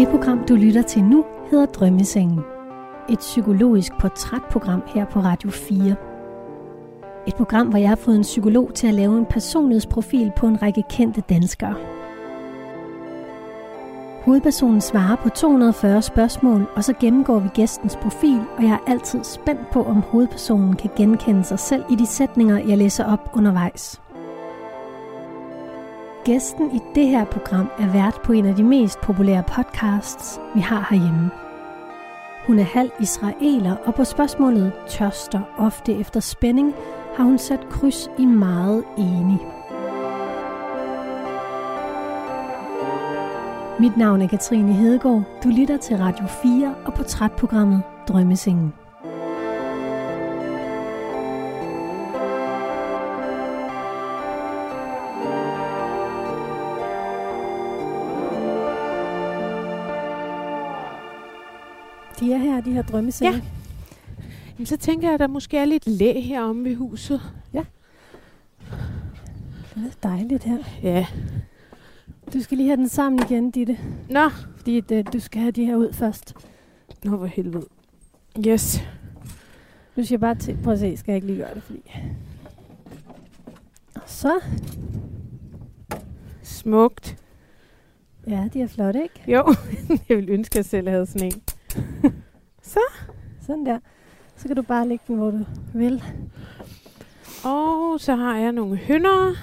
Det program, du lytter til nu, hedder Drømmesengen. Et psykologisk portrætprogram her på Radio 4. Et program, hvor jeg har fået en psykolog til at lave en personlighedsprofil på en række kendte danskere. Hovedpersonen svarer på 240 spørgsmål, og så gennemgår vi gæstens profil, og jeg er altid spændt på, om hovedpersonen kan genkende sig selv i de sætninger, jeg læser op undervejs. Gæsten i det her program er vært på en af de mest populære podcasts, vi har herhjemme. Hun er halv israeler, og på spørgsmålet tørster ofte efter spænding, har hun sat kryds i meget enig. Mit navn er Katrine Hedegaard. Du lytter til Radio 4 og portrætprogrammet Drømmesengen. Her, de her drømmesenge. Ja. Jamen, så tænker jeg, at der måske er lidt læ her om ved huset. Det er dejligt her. Ja. Du skal lige have den sammen igen, Ditte. Nå. Fordi det, du skal have de her ud først. Nå, hvor helvede. Yes. Nu skal jeg bare til. Prøv at se, skal jeg ikke lige gøre det, fordi... Og så. Smukt. Ja, de er flotte, ikke? Jo, jeg ville ønske, at jeg selv havde sådan en. Sådan der. Så kan du bare lægge den, hvor du vil. Og så har jeg nogle hønder.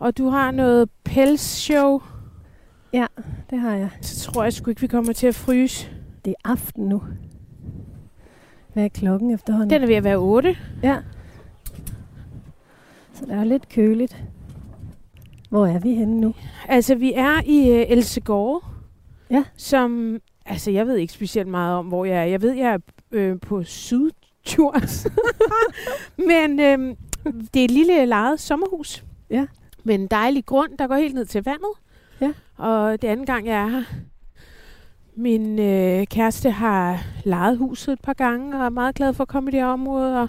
Og du har noget pelsshow. Det har jeg. Så tror jeg sgu ikke, vi kommer til at fryse. Det er aften nu. Hvad er klokken efterhånden? Den er ved at være 8. Ja. Så det er jo lidt køligt. Hvor er vi henne nu? Altså, vi er i uh, Elsegårde. Ja. Som, altså, jeg ved ikke specielt meget om, hvor jeg er. Jeg ved, jeg er øh, på Sydtjurs. Men øh, det er et lille lejet sommerhus. Ja. Med en dejlig grund, der går helt ned til vandet. Ja. Og det anden gang, jeg er her. Min øh, kæreste har lejet huset et par gange, og er meget glad for at komme i det her område. Og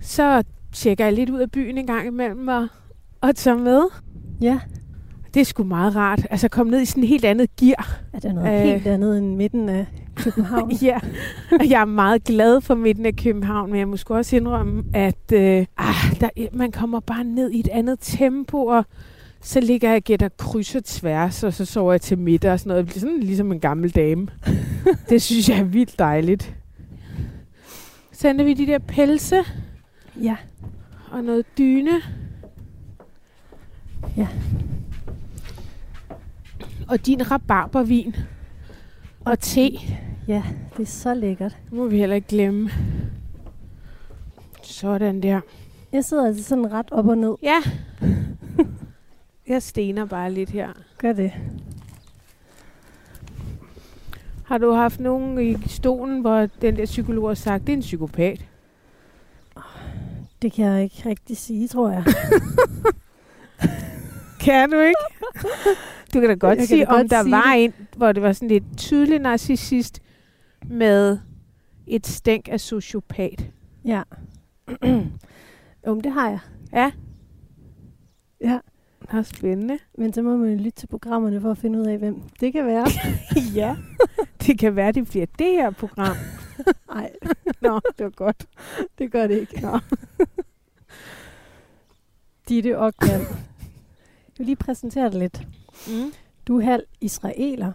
så tjekker jeg lidt ud af byen en gang imellem, og, og tager med. Ja. Det er sgu meget rart. Altså komme ned i sådan et helt andet gear. Er der noget Øh. helt andet end midten af København? ja, og jeg er meget glad for midten af København, men jeg må sgu også indrømme, at øh, ah, der, man kommer bare ned i et andet tempo, og så ligger jeg gætter kryds og tværs, og så sover jeg til middag og sådan noget. Sådan ligesom en gammel dame. det synes jeg er vildt dejligt. Så ender vi de der pelse ja. og noget dyne. Ja. Og din rabarbervin. Og te. Ja, det er så lækkert. Det må vi heller ikke glemme. Sådan der. Jeg sidder altså sådan ret op og ned. Ja. Jeg stener bare lidt her. Gør det. Har du haft nogen i stolen, hvor den der psykolog har sagt, det er en psykopat? Det kan jeg ikke rigtig sige, tror jeg. Kan du ikke? Du kan da godt Jeg sige, da om godt der sige var en, hvor det var sådan lidt tydelig narcissist med et stænk af sociopat. Ja. jo, men det har jeg. Ja. Ja. Det er spændende. Men så må man jo lytte til programmerne for at finde ud af, hvem det kan være. ja. Det kan være, det bliver det her program. Nej, Nå, det var godt. det gør det ikke. Nå. Ditte Ockmann. Jeg vil lige præsentere dig lidt. Mm. Du er halv israeler.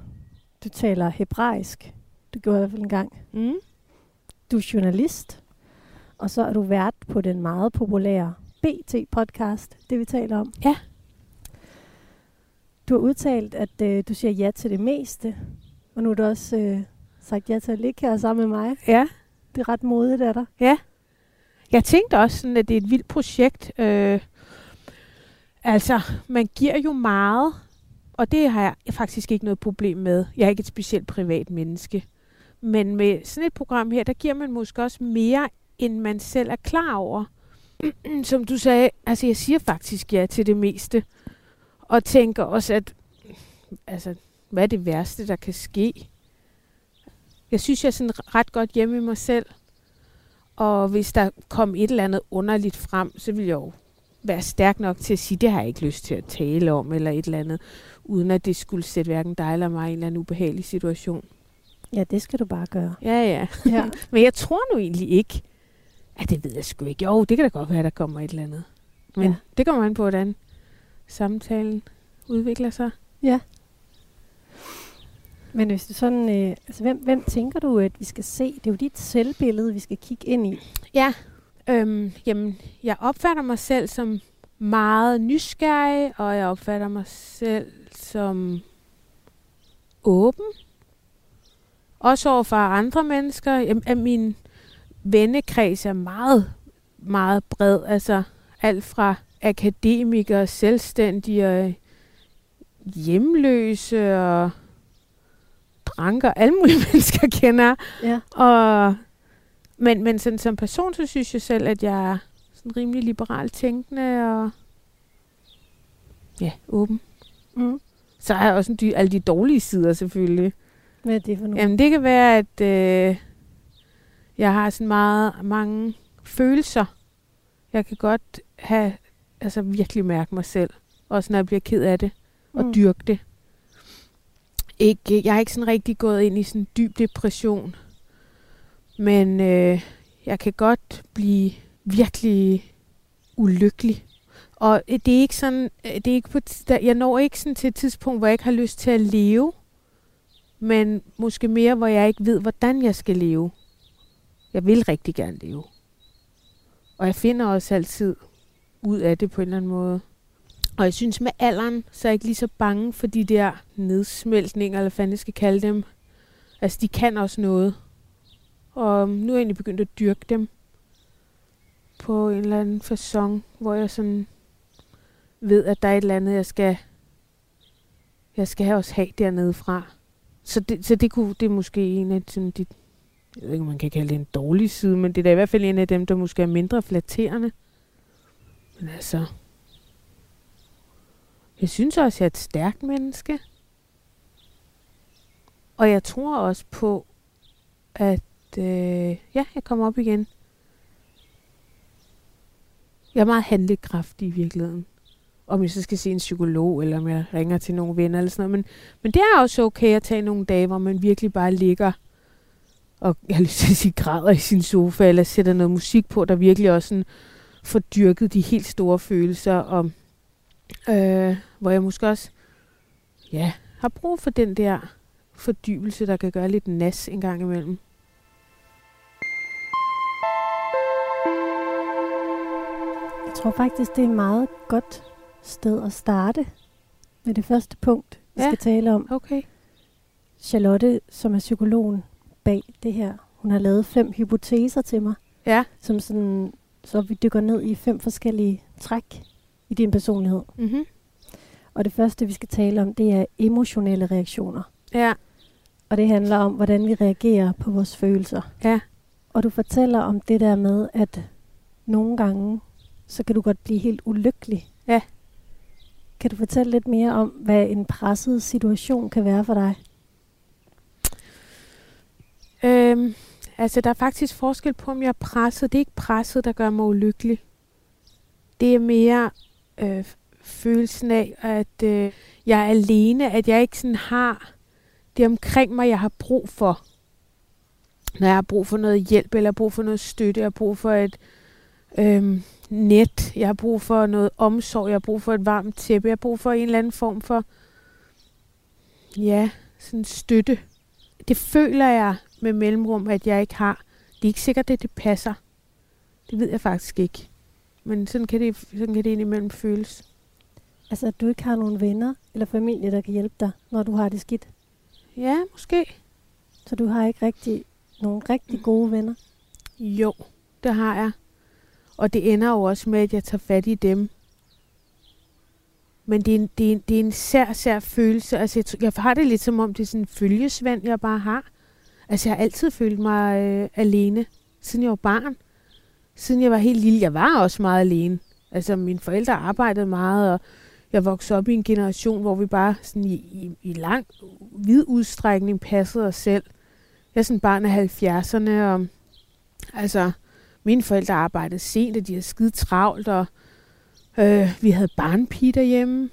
Du taler hebraisk. Du gjorde i hvert fald en gang. Mm. Du er journalist. Og så er du vært på den meget populære BT-podcast, det vi taler om. Ja. Du har udtalt, at øh, du siger ja til det meste. Og nu har du også øh, sagt ja til at ligge her sammen med mig. Ja. Det er ret modigt af dig. Ja. Jeg tænkte også, sådan, at det er et vildt projekt. Øh, altså, man giver jo meget, og det har jeg faktisk ikke noget problem med. Jeg er ikke et specielt privat menneske. Men med sådan et program her, der giver man måske også mere, end man selv er klar over. Som du sagde, altså jeg siger faktisk ja til det meste. Og tænker også, at altså, hvad er det værste, der kan ske? Jeg synes, jeg er sådan ret godt hjemme i mig selv. Og hvis der kom et eller andet underligt frem, så ville jeg jo være stærk nok til at sige, det har jeg ikke lyst til at tale om, eller et eller andet, uden at det skulle sætte hverken dig eller mig i en eller anden ubehagelig situation. Ja, det skal du bare gøre. Ja, ja. Ja. Men jeg tror nu egentlig ikke, at det ved jeg sgu ikke. Jo, det kan da godt være, at der kommer et eller andet. Men Ja. ja. det kommer an på, hvordan samtalen udvikler sig. ja. Men hvis du sådan, øh, altså hvem, hvem tænker du, at vi skal se? Det er jo dit selvbillede, vi skal kigge ind i. Ja, øhm, jamen, jeg opfatter mig selv som meget nysgerrig, og jeg opfatter mig selv som åben. Også over for andre mennesker. At min vennekreds er meget, meget bred. Altså alt fra akademikere, selvstændige, hjemløse og dranker. Alle mulige mennesker kender. Ja. Og, men, men sådan, som person, så synes jeg selv, at jeg er sådan rimelig liberalt tænkende og ja, åben. Mm. Så har jeg også en dy- alle de dårlige sider selvfølgelig. Hvad er det for noget? Jamen det kan være, at øh, jeg har sådan meget mange følelser. Jeg kan godt have, altså virkelig mærke mig selv. Også når jeg bliver ked af det og Mm. dyrke det. Ikke, jeg er ikke sådan rigtig gået ind i sådan en dyb depression. Men øh, jeg kan godt blive virkelig ulykkelig. Og øh, det er ikke sådan, øh, det er ikke på, der- jeg når ikke sådan til et tidspunkt, hvor jeg ikke har lyst til at leve. Men måske mere, hvor jeg ikke ved, hvordan jeg skal leve. Jeg vil rigtig gerne leve. Og jeg finder også altid ud af det på en eller anden måde. Og jeg synes med alderen, så er jeg ikke lige så bange for de der nedsmeltninger, eller hvad fanden jeg skal kalde dem. Altså, de kan også noget. Og nu er jeg egentlig begyndt at dyrke dem på en eller anden façon, hvor jeg sådan ved, at der er et eller andet, jeg skal, jeg skal også have dernede fra. Så det, så det, kunne, det er måske en af sådan de, jeg ved ikke, om man kan kalde det en dårlig side, men det er da i hvert fald en af dem, der måske er mindre flatterende. Men altså, jeg synes også, jeg er et stærkt menneske. Og jeg tror også på, at øh, ja, jeg kommer op igen. Jeg er meget handlekraftig i virkeligheden. Om jeg så skal se en psykolog, eller om jeg ringer til nogle venner eller sådan noget. Men, men det er også okay at tage nogle dage, hvor man virkelig bare ligger og jeg har lyst til at sige, græder i sin sofa, eller sætter noget musik på, der virkelig også sådan får dyrket de helt store følelser, og øh, hvor jeg måske også ja, har brug for den der fordybelse, der kan gøre lidt nas en gang imellem. Jeg tror faktisk, det er meget godt sted at starte med det første punkt, vi Ja. skal tale om. Okay. Charlotte, som er psykologen bag det her, hun har lavet fem hypoteser til mig, Ja. som sådan, så vi dykker ned i fem forskellige træk i din personlighed. Mm-hmm. Og det første, vi skal tale om, det er emotionelle reaktioner. Ja. Og det handler om, hvordan vi reagerer på vores følelser. Ja. Og du fortæller om det der med, at nogle gange, så kan du godt blive helt ulykkelig. Ja. Kan du fortælle lidt mere om, hvad en presset situation kan være for dig? Øhm, altså, der er faktisk forskel på, om jeg er presset. Det er ikke presset, der gør mig ulykkelig. Det er mere øh, følelsen af, at øh, jeg er alene, at jeg ikke sådan har det omkring mig, jeg har brug for. Når jeg har brug for noget hjælp, eller brug for noget støtte, jeg har brug for et øh, net, jeg har brug for noget omsorg, jeg har brug for et varmt tæppe, jeg har brug for en eller anden form for, ja, sådan støtte. Det føler jeg med mellemrum, at jeg ikke har. Det er ikke sikkert, at det passer. Det ved jeg faktisk ikke. Men sådan kan det, sådan kan det indimellem føles. Altså, at du ikke har nogen venner eller familie, der kan hjælpe dig, når du har det skidt. Ja, måske. Så du har ikke rigtig nogle rigtig gode venner. Jo, det har jeg. Og det ender jo også med, at jeg tager fat i dem. Men det er en, det er en, det er en sær, sær følelse. Altså, jeg, jeg har det lidt som om, det er sådan en følgesvend, jeg bare har. Altså, jeg har altid følt mig øh, alene, siden jeg var barn. Siden jeg var helt lille. Jeg var også meget alene. Altså, mine forældre arbejdede meget, og jeg voksede op i en generation, hvor vi bare sådan i, i, i lang, vid udstrækning passede os selv. Jeg er sådan barn af 70'erne, og altså, mine forældre arbejdede sent, og de havde skide travlt, og Øh, vi havde barnpige derhjemme,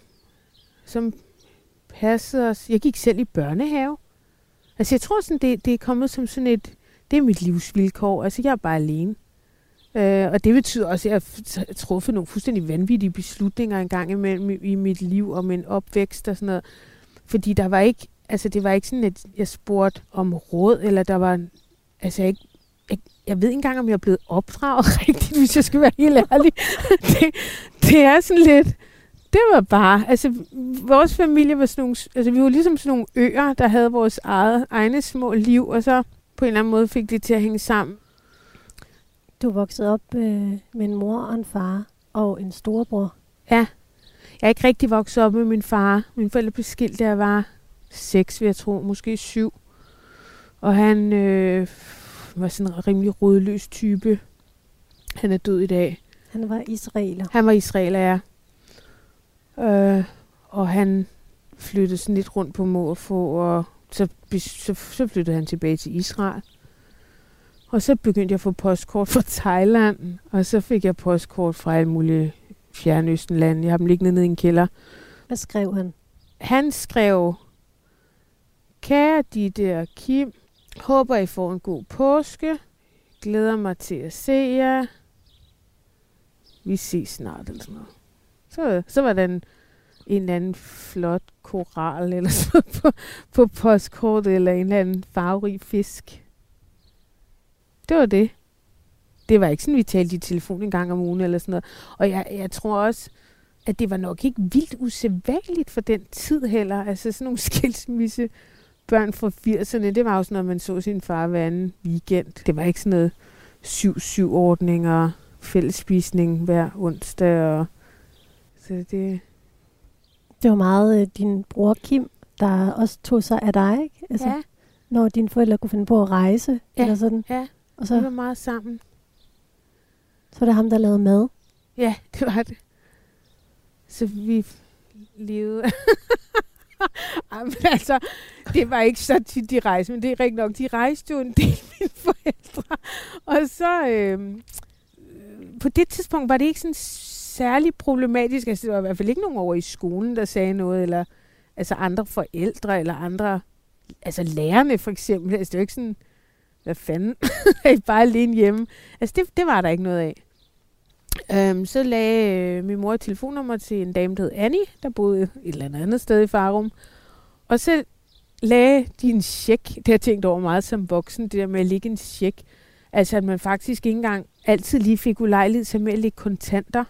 som passede os. Jeg gik selv i børnehave. Altså jeg tror sådan, det, det er kommet som sådan et, det er mit livsvilkår. Altså jeg er bare alene. Øh, og det betyder også, at jeg har truffet nogle fuldstændig vanvittige beslutninger engang imellem i mit liv om en opvækst og sådan noget. Fordi der var ikke, altså det var ikke sådan, at jeg spurgte om råd, eller der var, altså jeg, jeg, jeg ved ikke engang, om jeg er blevet opdraget rigtigt, hvis jeg skal være helt ærlig. det, det er sådan lidt, det var bare, altså vores familie var sådan nogle, altså vi var ligesom sådan nogle øer, der havde vores eget, egne små liv, og så på en eller anden måde fik det til at hænge sammen. Du voksede op øh, med en mor og en far og en storebror. Ja. Jeg er ikke rigtig vokset op med min far. Min forældre blev skilt, da jeg var seks, vil jeg tro. Måske syv. Og han øh, var sådan en rimelig rodløs type. Han er død i dag. Han var israeler. Han var israeler, ja. Øh, og han flyttede sådan lidt rundt på må og få, og så, så, så flyttede han tilbage til Israel. Og så begyndte jeg at få postkort fra Thailand, og så fik jeg postkort fra alle mulige fjernøstenlande. Jeg har dem liggende nede i en kælder. Hvad skrev han? Han skrev, Kære Ditte og Kim, håber I får en god påske. Glæder mig til at se jer. Vi ses snart, eller sådan noget. Så, så var der en, en eller anden flot koral eller sådan på, på postkortet, eller en eller anden farverig fisk. Det var det. Det var ikke sådan, vi talte i telefon en gang om ugen eller sådan noget. Og jeg, jeg tror også, at det var nok ikke vildt usædvanligt for den tid heller. Altså sådan nogle skilsmisse børn fra 80'erne, det var også, når man så sin far hver anden weekend. Det var ikke sådan noget 7-7-ordning og fællesspisning hver onsdag. Og så det... Det var meget øh, din bror Kim, der også tog sig af dig, ikke? Altså, ja. Når dine forældre kunne finde på at rejse, Ja. eller sådan. Ja, Og så vi var meget sammen. så var det ham, der lavede mad. Ja, det var det. Så vi levede... Jamen, altså, det var ikke så tit, de rejste, men det er rigtigt nok, de rejste jo en del, mine forældre. Og så, øhm, øh, på det tidspunkt var det ikke sådan særlig problematisk. Altså, det var i hvert fald ikke nogen over i skolen, der sagde noget, eller altså andre forældre, eller andre, altså lærerne for eksempel. Altså, det var ikke sådan, hvad fanden, er I bare alene hjemme? Altså, det, det var der ikke noget af. Øhm, så lagde øh, min mor et telefonnummer til en dame, der hed Annie, der boede et eller andet andet sted i Farum. Og så lagde de en check. Det har jeg tænkt over meget som voksen, det der med at lægge en check. Altså, at man faktisk ikke engang altid lige fik ulejlighed til med at lægge kontanter.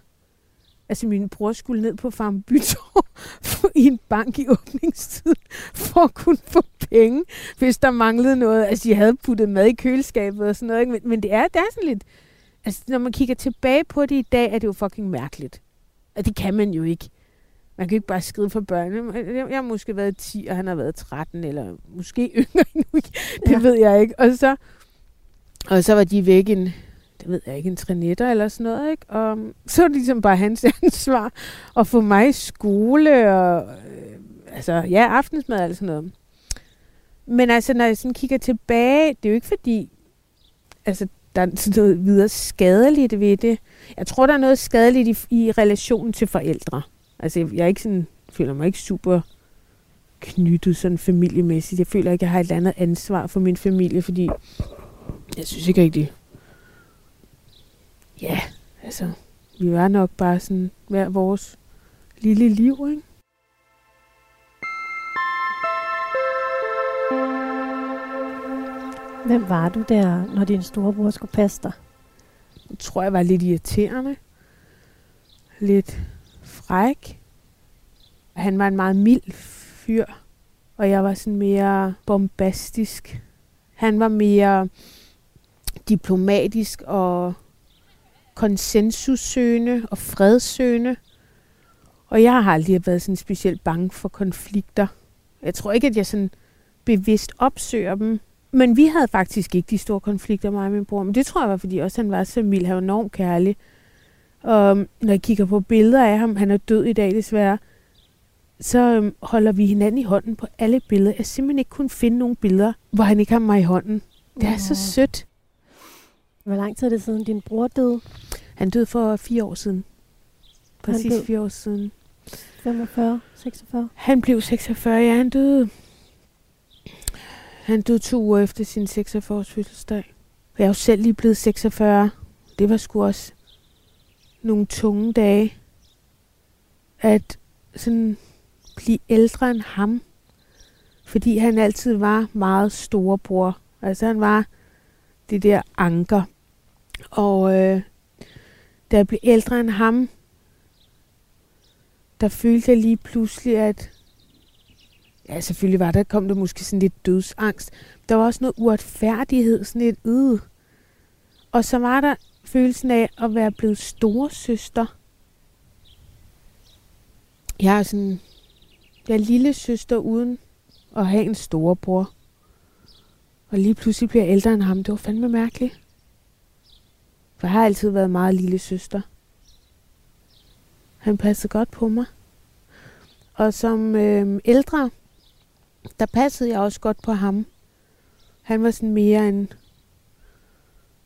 Altså, min bror skulle ned på Farm Bytor i en bank i åbningstid, for at kunne få penge, hvis der manglede noget. Altså, de havde puttet mad i køleskabet og sådan noget. Ikke? Men, men det, er, det er sådan lidt... Altså, når man kigger tilbage på det i dag, er det jo fucking mærkeligt. Og det kan man jo ikke. Man kan jo ikke bare skrive for børn. Jeg, har måske været 10, og han har været 13, eller måske yngre endnu. Det Ja. ved jeg ikke. Og så, og så var de væk en, det ved jeg ikke, en trænetter eller sådan noget. Ikke? Og så var det ligesom bare hans ansvar at få mig i skole, og øh, altså, ja, aftensmad alt sådan noget. Men altså, når jeg sådan kigger tilbage, det er jo ikke fordi, altså, der er sådan noget videre skadeligt ved det. Jeg tror, der er noget skadeligt i, i relationen til forældre. Altså, jeg, jeg er ikke sådan, føler mig ikke super knyttet sådan familiemæssigt. Jeg føler ikke, jeg har et eller andet ansvar for min familie, fordi jeg synes ikke rigtig... Ja, altså, vi var nok bare sådan hver vores lille liv, ikke? Hvem var du der, når din storebror skulle passe dig? Jeg tror, jeg var lidt irriterende. Lidt fræk. Han var en meget mild fyr, og jeg var sådan mere bombastisk. Han var mere diplomatisk og konsensussøgende og fredsøgende. Og jeg har aldrig været sådan specielt bange for konflikter. Jeg tror ikke, at jeg sådan bevidst opsøger dem. Men vi havde faktisk ikke de store konflikter, mig og min bror. Men det tror jeg var, fordi også han var så mild. Han var enormt kærlig. Og øhm, når jeg kigger på billeder af ham, han er død i dag desværre, så øhm, holder vi hinanden i hånden på alle billeder. Jeg simpelthen ikke kunne finde nogle billeder, hvor han ikke har mig i hånden. Det er så Nå. sødt. Hvor lang tid er det siden din bror døde? Han døde for fire år siden. præcis fire år siden. 45, 46. Han blev 46, ja, han døde. Han døde to uger efter sin 46-års fødselsdag. Jeg er jo selv lige blevet 46. Det var sgu også nogle tunge dage. At sådan blive ældre end ham. Fordi han altid var meget storebror. Altså han var det der anker. Og øh, da jeg blev ældre end ham, der følte jeg lige pludselig, at ja, selvfølgelig var der, kom der måske sådan lidt dødsangst. Der var også noget uretfærdighed, sådan lidt yde. Og så var der følelsen af at være blevet storesøster. Jeg er sådan, jeg er lille søster uden at have en storebror. Og lige pludselig bliver jeg ældre end ham. Det var fandme mærkeligt. For jeg har altid været meget lille søster. Han passede godt på mig. Og som øh, ældre, der passede jeg også godt på ham. Han var sådan mere en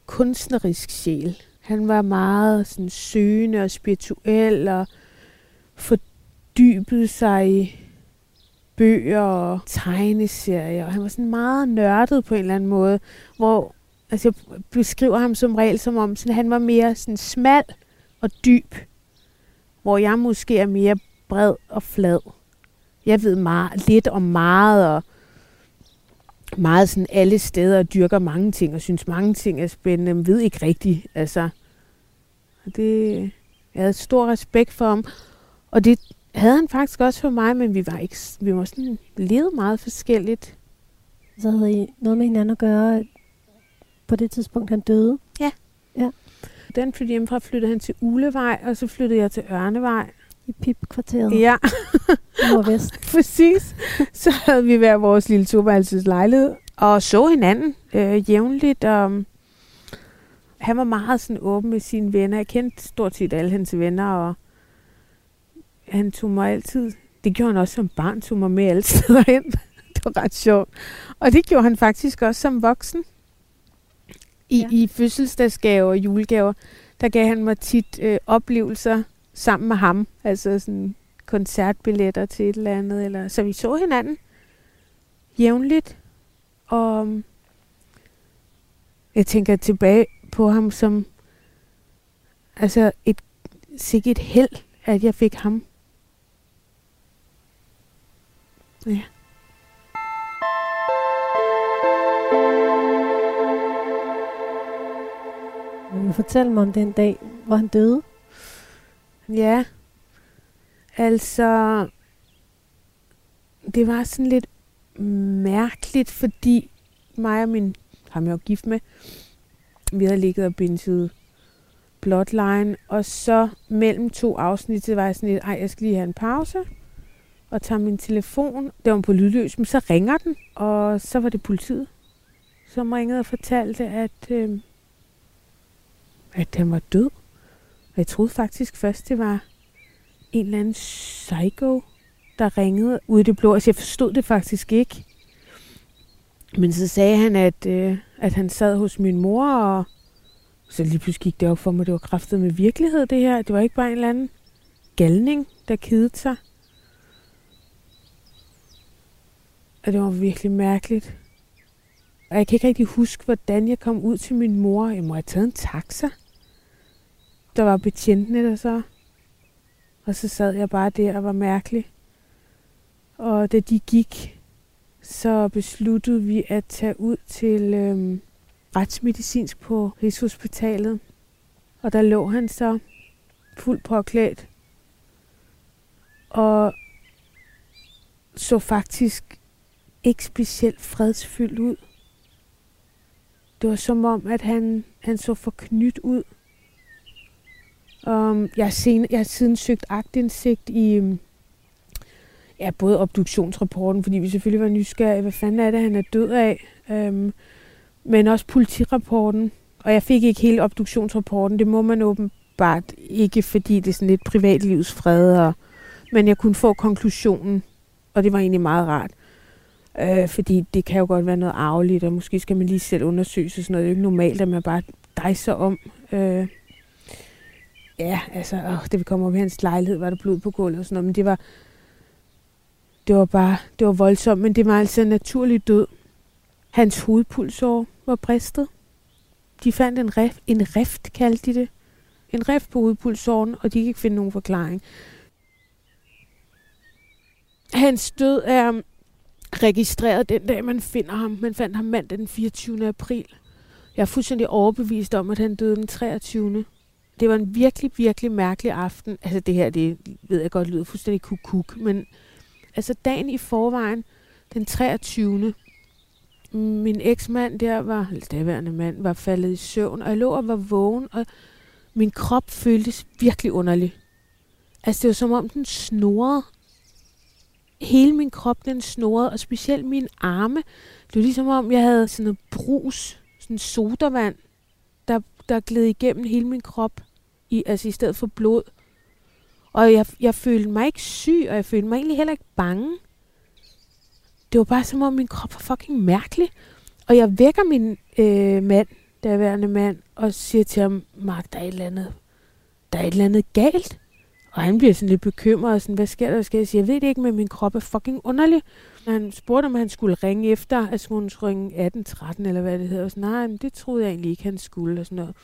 kunstnerisk sjæl. Han var meget sådan søgende og spirituel og fordybede sig i bøger og tegneserier. Og han var sådan meget nørdet på en eller anden måde, hvor altså jeg beskriver ham som regel som om, sådan, han var mere sådan smal og dyb, hvor jeg måske er mere bred og flad. Jeg ved meget, lidt om meget, og meget sådan alle steder, og dyrker mange ting, og synes mange ting er spændende, men ved ikke rigtigt. Altså, det, jeg havde stor respekt for ham, og det havde han faktisk også for mig, men vi var ikke, vi var sådan levet meget forskelligt. Så havde I noget med hinanden at gøre på det tidspunkt, han døde. Den flyttede hjemmefra, flyttede han til Ulevej, og så flyttede jeg til Ørnevej. I Pip-kvarteret Ja, nordvest. præcis. Så havde vi hver vores lille toværelses lejlighed, og så hinanden øh, jævnligt. Og han var meget sådan åben med sine venner. Jeg kendte stort set alle hans venner, og han tog mig altid... Det gjorde han også som barn, tog mig med alle steder hen. det var ret sjovt. Og det gjorde han faktisk også som voksen. I, ja. i fødselsdagsgaver og julegaver, der gav han mig tit øh, oplevelser sammen med ham. Altså sådan koncertbilletter til et eller andet. Eller, så vi så hinanden jævnligt. Og um, jeg tænker tilbage på ham som altså et, sikkert et held, at jeg fik ham. Ja. Vil du fortælle mig om den dag, hvor han døde? Ja, altså, det var sådan lidt mærkeligt, fordi mig og min, ham jeg var gift med, vi havde ligget og bindet Bloodline, og så mellem to afsnit, så var jeg sådan lidt, ej, jeg skal lige have en pause, og tager min telefon, det var på lydløs, men så ringer den, og så var det politiet, som ringede og fortalte, at, øh, at den var død. Og jeg troede faktisk først, det var en eller anden psycho, der ringede ud i det blå. Altså, jeg forstod det faktisk ikke. Men så sagde han, at, øh, at han sad hos min mor, og så lige pludselig gik det op for mig, det var kræftet med virkelighed, det her. Det var ikke bare en eller anden galning, der kedede sig. Og det var virkelig mærkeligt. Og jeg kan ikke rigtig huske, hvordan jeg kom ud til min mor. Jeg må have taget en taxa der var betjentene der så. Og så sad jeg bare der og var mærkelig. Og da de gik, så besluttede vi at tage ud til øhm, retsmedicinsk på Rigshospitalet. Og der lå han så fuldt påklædt. Og så faktisk ikke specielt fredsfyldt ud. Det var som om, at han, han så forknyt ud. Um, jeg, har sen, jeg har siden søgt agtindsigt i um, ja, både obduktionsrapporten, fordi vi selvfølgelig var nysgerrige, hvad fanden er det, han er død af, um, men også politirapporten. Og jeg fik ikke hele obduktionsrapporten, det må man åbenbart ikke, fordi det er sådan lidt privatlivsfred, og, men jeg kunne få konklusionen, og det var egentlig meget rart. Øh, fordi det kan jo godt være noget arveligt, og måske skal man lige selv undersøge sig sådan noget. Det er jo ikke normalt, at man bare dejser om. Øh, ja, altså, åh, det vi kommer op i hans lejlighed, var der blod på gulvet og sådan noget, men det var, det var bare, det var voldsomt, men det var altså en naturlig død. Hans hovedpulsår var bristet. De fandt en rift, en rift kaldte de det. En rift på hovedpulsåren, og de kan ikke finde nogen forklaring. Hans død er registreret den dag, man finder ham. Man fandt ham mandag den 24. april. Jeg er fuldstændig overbevist om, at han døde den 23. Det var en virkelig, virkelig mærkelig aften. Altså det her, det ved jeg godt lyder fuldstændig kukuk, men altså dagen i forvejen, den 23. Min eksmand der var, eller daværende mand, var faldet i søvn, og jeg lå og var vågen, og min krop føltes virkelig underlig. Altså det var som om den snorede. Hele min krop, den snorede, og specielt mine arme. Det var ligesom om, jeg havde sådan noget brus, sådan sodavand, der, gled igennem hele min krop, i, altså i stedet for blod. Og jeg, jeg følte mig ikke syg, og jeg følte mig egentlig heller ikke bange. Det var bare som om min krop var fucking mærkelig. Og jeg vækker min øh, mand, derværende mand, og siger til ham, Mark, der er et eller andet, der er et eller andet galt. Og han bliver sådan lidt bekymret, og sådan, hvad sker der, hvad sker der? Jeg ved det ikke, men min krop er fucking underlig. Han spurgte, om han skulle ringe efter, altså hun skulle ringe 18-13, eller hvad det hedder. Og sådan, nej, men det troede jeg egentlig ikke, han skulle, og sådan noget.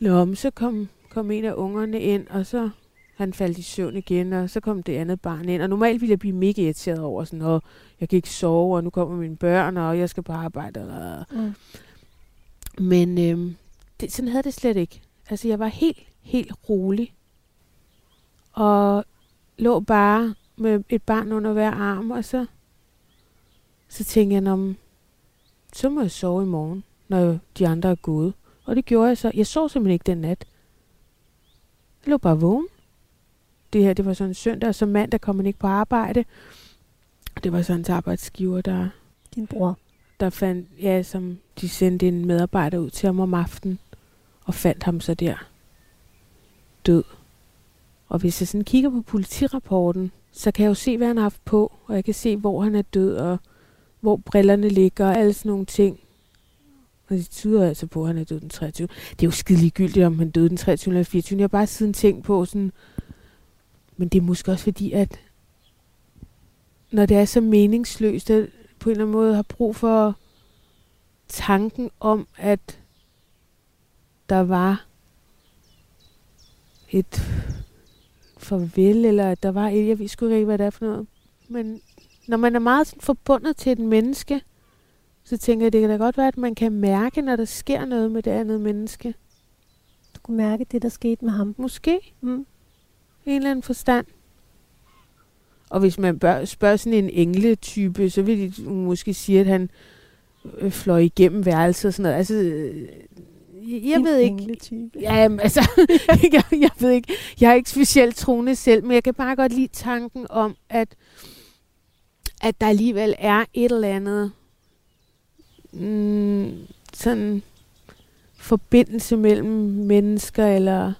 Nå, men så kom, kom en af ungerne ind, og så han faldt i søvn igen, og så kom det andet barn ind. Og normalt ville jeg blive mega irriteret over sådan, og jeg kan ikke sove, og nu kommer mine børn, og jeg skal bare arbejde. Og... Mm. Men øhm, det, sådan havde det slet ikke. Altså, jeg var helt, helt rolig. Og lå bare med et barn under hver arm, og så, så tænkte jeg, om, så må jeg sove i morgen, når de andre er gået. Og det gjorde jeg så. Jeg sov simpelthen ikke den nat. Jeg lå bare vågen. Det her, det var sådan en søndag, og så mandag kom man ikke på arbejde. Det var sådan en arbejdsgiver, der... Din bror? Der fandt, ja, som de sendte en medarbejder ud til ham om aftenen, og fandt ham så der død. Og hvis jeg sådan kigger på politirapporten, så kan jeg jo se, hvad han har haft på, og jeg kan se, hvor han er død, og hvor brillerne ligger, og alle sådan nogle ting. Og det tyder altså på, at han er død den 23. Det er jo skide ligegyldigt, om han døde den 23. eller 24. Jeg har bare siden tænkt på sådan, men det er måske også fordi, at når det er så meningsløst, at på en eller anden måde har brug for tanken om, at der var et farvel, eller at der var et, jeg ved sgu ikke, hvad det er for noget. Men når man er meget sådan forbundet til et menneske, så tænker jeg, det kan da godt være, at man kan mærke, når der sker noget med det andet menneske. Du kunne mærke det, der skete med ham. Måske. Mm. En eller anden forstand. Og hvis man bør, spørger sådan en engletype, så vil de måske sige, at han øh, fløj igennem værelset og sådan noget. Altså, jeg en ved ikke. Ja, altså, jeg, jeg ved ikke. Jeg er ikke specielt troende selv, men jeg kan bare godt lide tanken om, at, at der alligevel er et eller andet mm, sådan forbindelse mellem mennesker, eller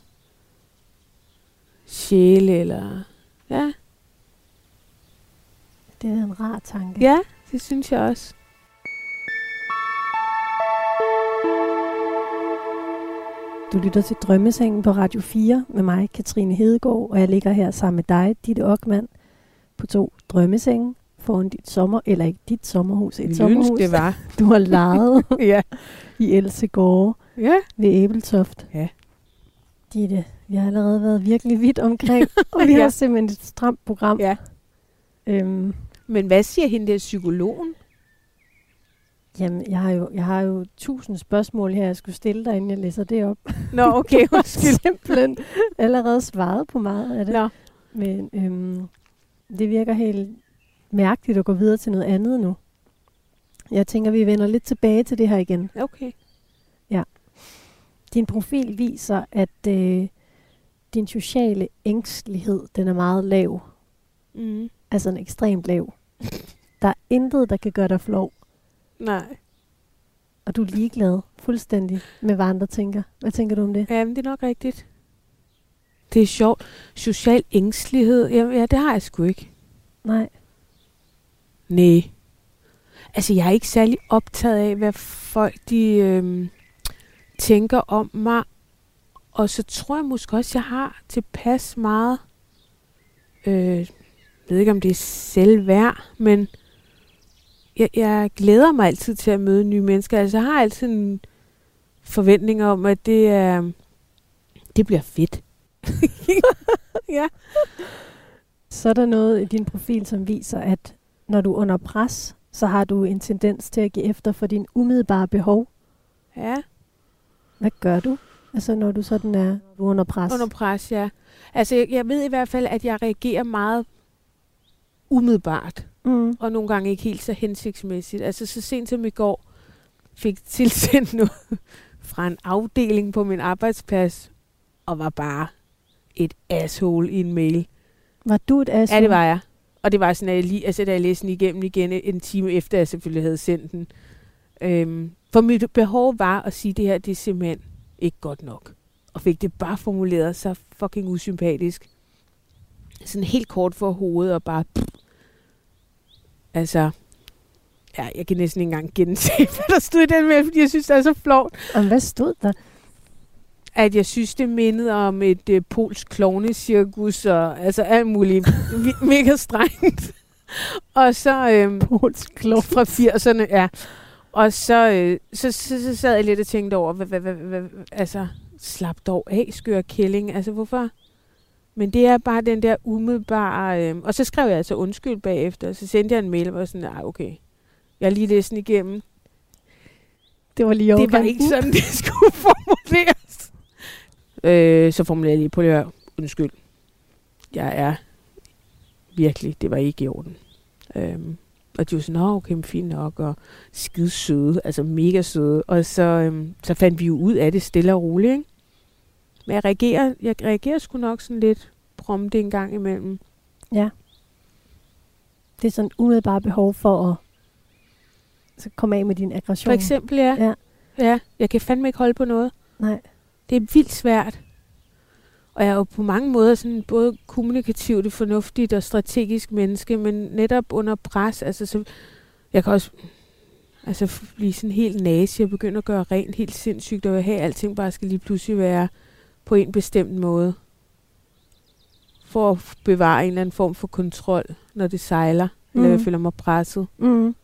sjæle, eller ja. Det er en rar tanke. Ja, det synes jeg også. Du lytter til Drømmesengen på Radio 4 med mig, Katrine Hedegaard, og jeg ligger her sammen med dig, Ditte Ockmann, på to drømmesenge foran dit sommer, eller ikke dit sommerhus, et Min sommerhus. det var. Du har lejet ja. i Elsegårde Ja. ved Æbeltoft. Ja. Ditte, vi har allerede været virkelig vidt omkring, og vi Ja. har simpelthen et stramt program. Ja. Øhm, Men hvad siger hende der psykologen? Jamen, jeg har, jo, jeg har jo tusind spørgsmål her, jeg skulle stille dig, inden jeg læser det op. Nå, okay, undskyld. simpelthen allerede svaret på meget af det. Nå. Men øhm, det virker helt mærkeligt at gå videre til noget andet nu. Jeg tænker, vi vender lidt tilbage til det her igen. Okay. Din profil viser, at øh, din sociale ængstelighed, den er meget lav. Mm. Altså en ekstremt lav. Der er intet, der kan gøre dig flov. Nej. Og du er ligeglad fuldstændig med, hvad andre tænker. Hvad tænker du om det? Ja, men det er nok rigtigt. Det er sjovt. Social ængstelighed, ja, ja det har jeg sgu ikke. Nej. Nej. Altså, jeg er ikke særlig optaget af, hvad folk de øhm, tænker om mig. Og så tror jeg måske også, jeg har tilpas meget, øh, jeg ved ikke om det er selvværd, men jeg, jeg glæder mig altid til at møde nye mennesker. Altså jeg har altid en forventning om, at det er, det bliver fedt. ja. Så er der noget i din profil, som viser, at når du er under pres, så har du en tendens til at give efter for dine umiddelbare behov. Ja. Hvad gør du? Altså når du sådan er du er under pres? Under pres, ja. Altså jeg, jeg ved i hvert fald, at jeg reagerer meget umiddelbart. Mm. Og nogle gange ikke helt så hensigtsmæssigt. Altså så sent som i går fik tilsendt noget fra en afdeling på min arbejdsplads, og var bare et asshole i en mail. Var du et asshole? Ja, det var jeg. Og det var sådan, at jeg lige, altså, da jeg læste den igennem igen en time efter, jeg selvfølgelig havde sendt den. Øhm, for mit behov var at sige, at det her, det er simpelthen ikke godt nok. Og fik det bare formuleret så fucking usympatisk. Sådan helt kort for hovedet og bare... Pff. Altså, ja, jeg kan næsten ikke engang gense, hvad der stod i den med, fordi jeg synes, det er så flot. Og hvad stod der? At jeg synes, det mindede om et øh, polsk klovnecirkus, og altså alt muligt me- mega strengt. og så... Øhm, polsk klovn. Fra 80'erne, ja. Og så, øh, så, så, så sad jeg lidt og tænkte over, hvad, hvad, hvad, hvad, altså, slap dog af, skør kælling. Altså, hvorfor? Men det er bare den der umiddelbare... Øh, og så skrev jeg altså undskyld bagefter, og så sendte jeg en mail, var sådan, ah, okay, jeg har lige læst den igennem. Det var lige Det var ikke sådan, det skulle formuleres. Øh, så formulerede jeg lige, på at undskyld. Jeg er virkelig, det var ikke i orden. Øhm, og de var sådan, Nå, okay, men fint nok, og skide søde, altså mega søde. Og så, øhm, så fandt vi jo ud af det stille og roligt, ikke? Men jeg reagerer, jeg reagerer sgu nok sådan lidt prompte en gang imellem. Ja. Det er sådan umiddelbare behov for at så komme af med din aggression. For eksempel, ja. Ja. ja. Jeg kan fandme ikke holde på noget. Nej. Det er vildt svært. Og jeg er jo på mange måder sådan både kommunikativt, fornuftigt og strategisk menneske, men netop under pres, altså så, jeg kan også altså blive sådan helt nazi og begynde at gøre rent helt sindssygt, og have alting bare skal lige pludselig være på en bestemt måde. For at bevare en eller anden form for kontrol, når det sejler, mm. eller jeg Mhm. føler mig presset. Mm.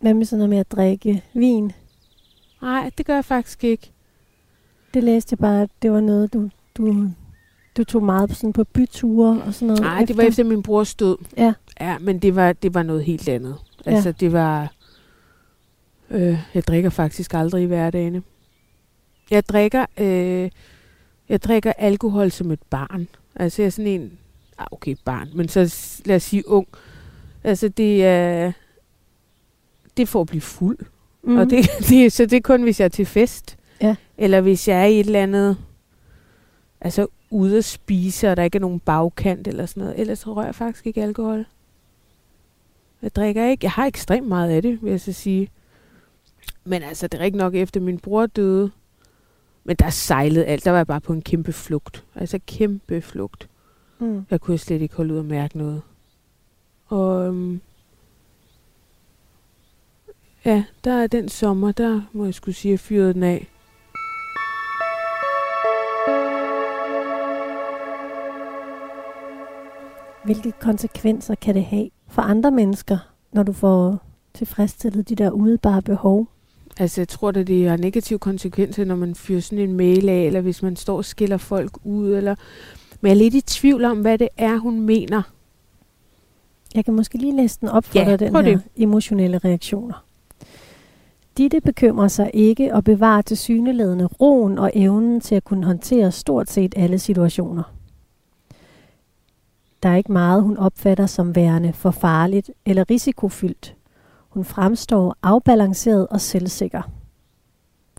Hvad med sådan noget med at drikke vin? Nej, det gør jeg faktisk ikke. Det læste jeg bare, at det var noget, du, du, du tog meget på, sådan på byture og sådan noget. Nej, det var efter min brors død. Ja. Ja, men det var, det var noget helt andet. Altså, det var... Øh, jeg drikker faktisk aldrig i hverdagen. Jeg drikker, øh, jeg drikker alkohol som et barn. Altså, jeg er sådan en... Ah, okay, barn, men så lad os sige ung. Altså, det er... Det for at blive fuld. Mm. Og det, det, så det er kun, hvis jeg er til fest. Ja. Eller hvis jeg er i et eller andet... Altså, ude at spise, og der ikke er nogen bagkant eller sådan noget. Ellers så rører jeg faktisk ikke alkohol. Jeg drikker ikke. Jeg har ekstremt meget af det, vil jeg så sige. Men altså, det er ikke nok efter min bror døde. Men der sejlede alt. Der var jeg bare på en kæmpe flugt. Altså kæmpe flugt. Mm. Jeg kunne slet ikke holde ud og mærke noget. Og øhm, ja, der er den sommer, der må jeg skulle sige, at fyrede den af. Hvilke konsekvenser kan det have for andre mennesker, når du får tilfredsstillet de der umiddelbare behov? Altså, jeg tror, at det har negative konsekvenser, når man fyrer sådan en mail af, eller hvis man står og skiller folk ud, eller... Men jeg er lidt i tvivl om, hvad det er, hun mener. Jeg kan måske lige læse den op for Ja, dig, den her det. emotionelle reaktioner. Ditte bekymrer sig ikke og bevarer til syneladende roen og evnen til at kunne håndtere stort set alle situationer. Der er ikke meget, hun opfatter som værende for farligt eller risikofyldt. Hun fremstår afbalanceret og selvsikker.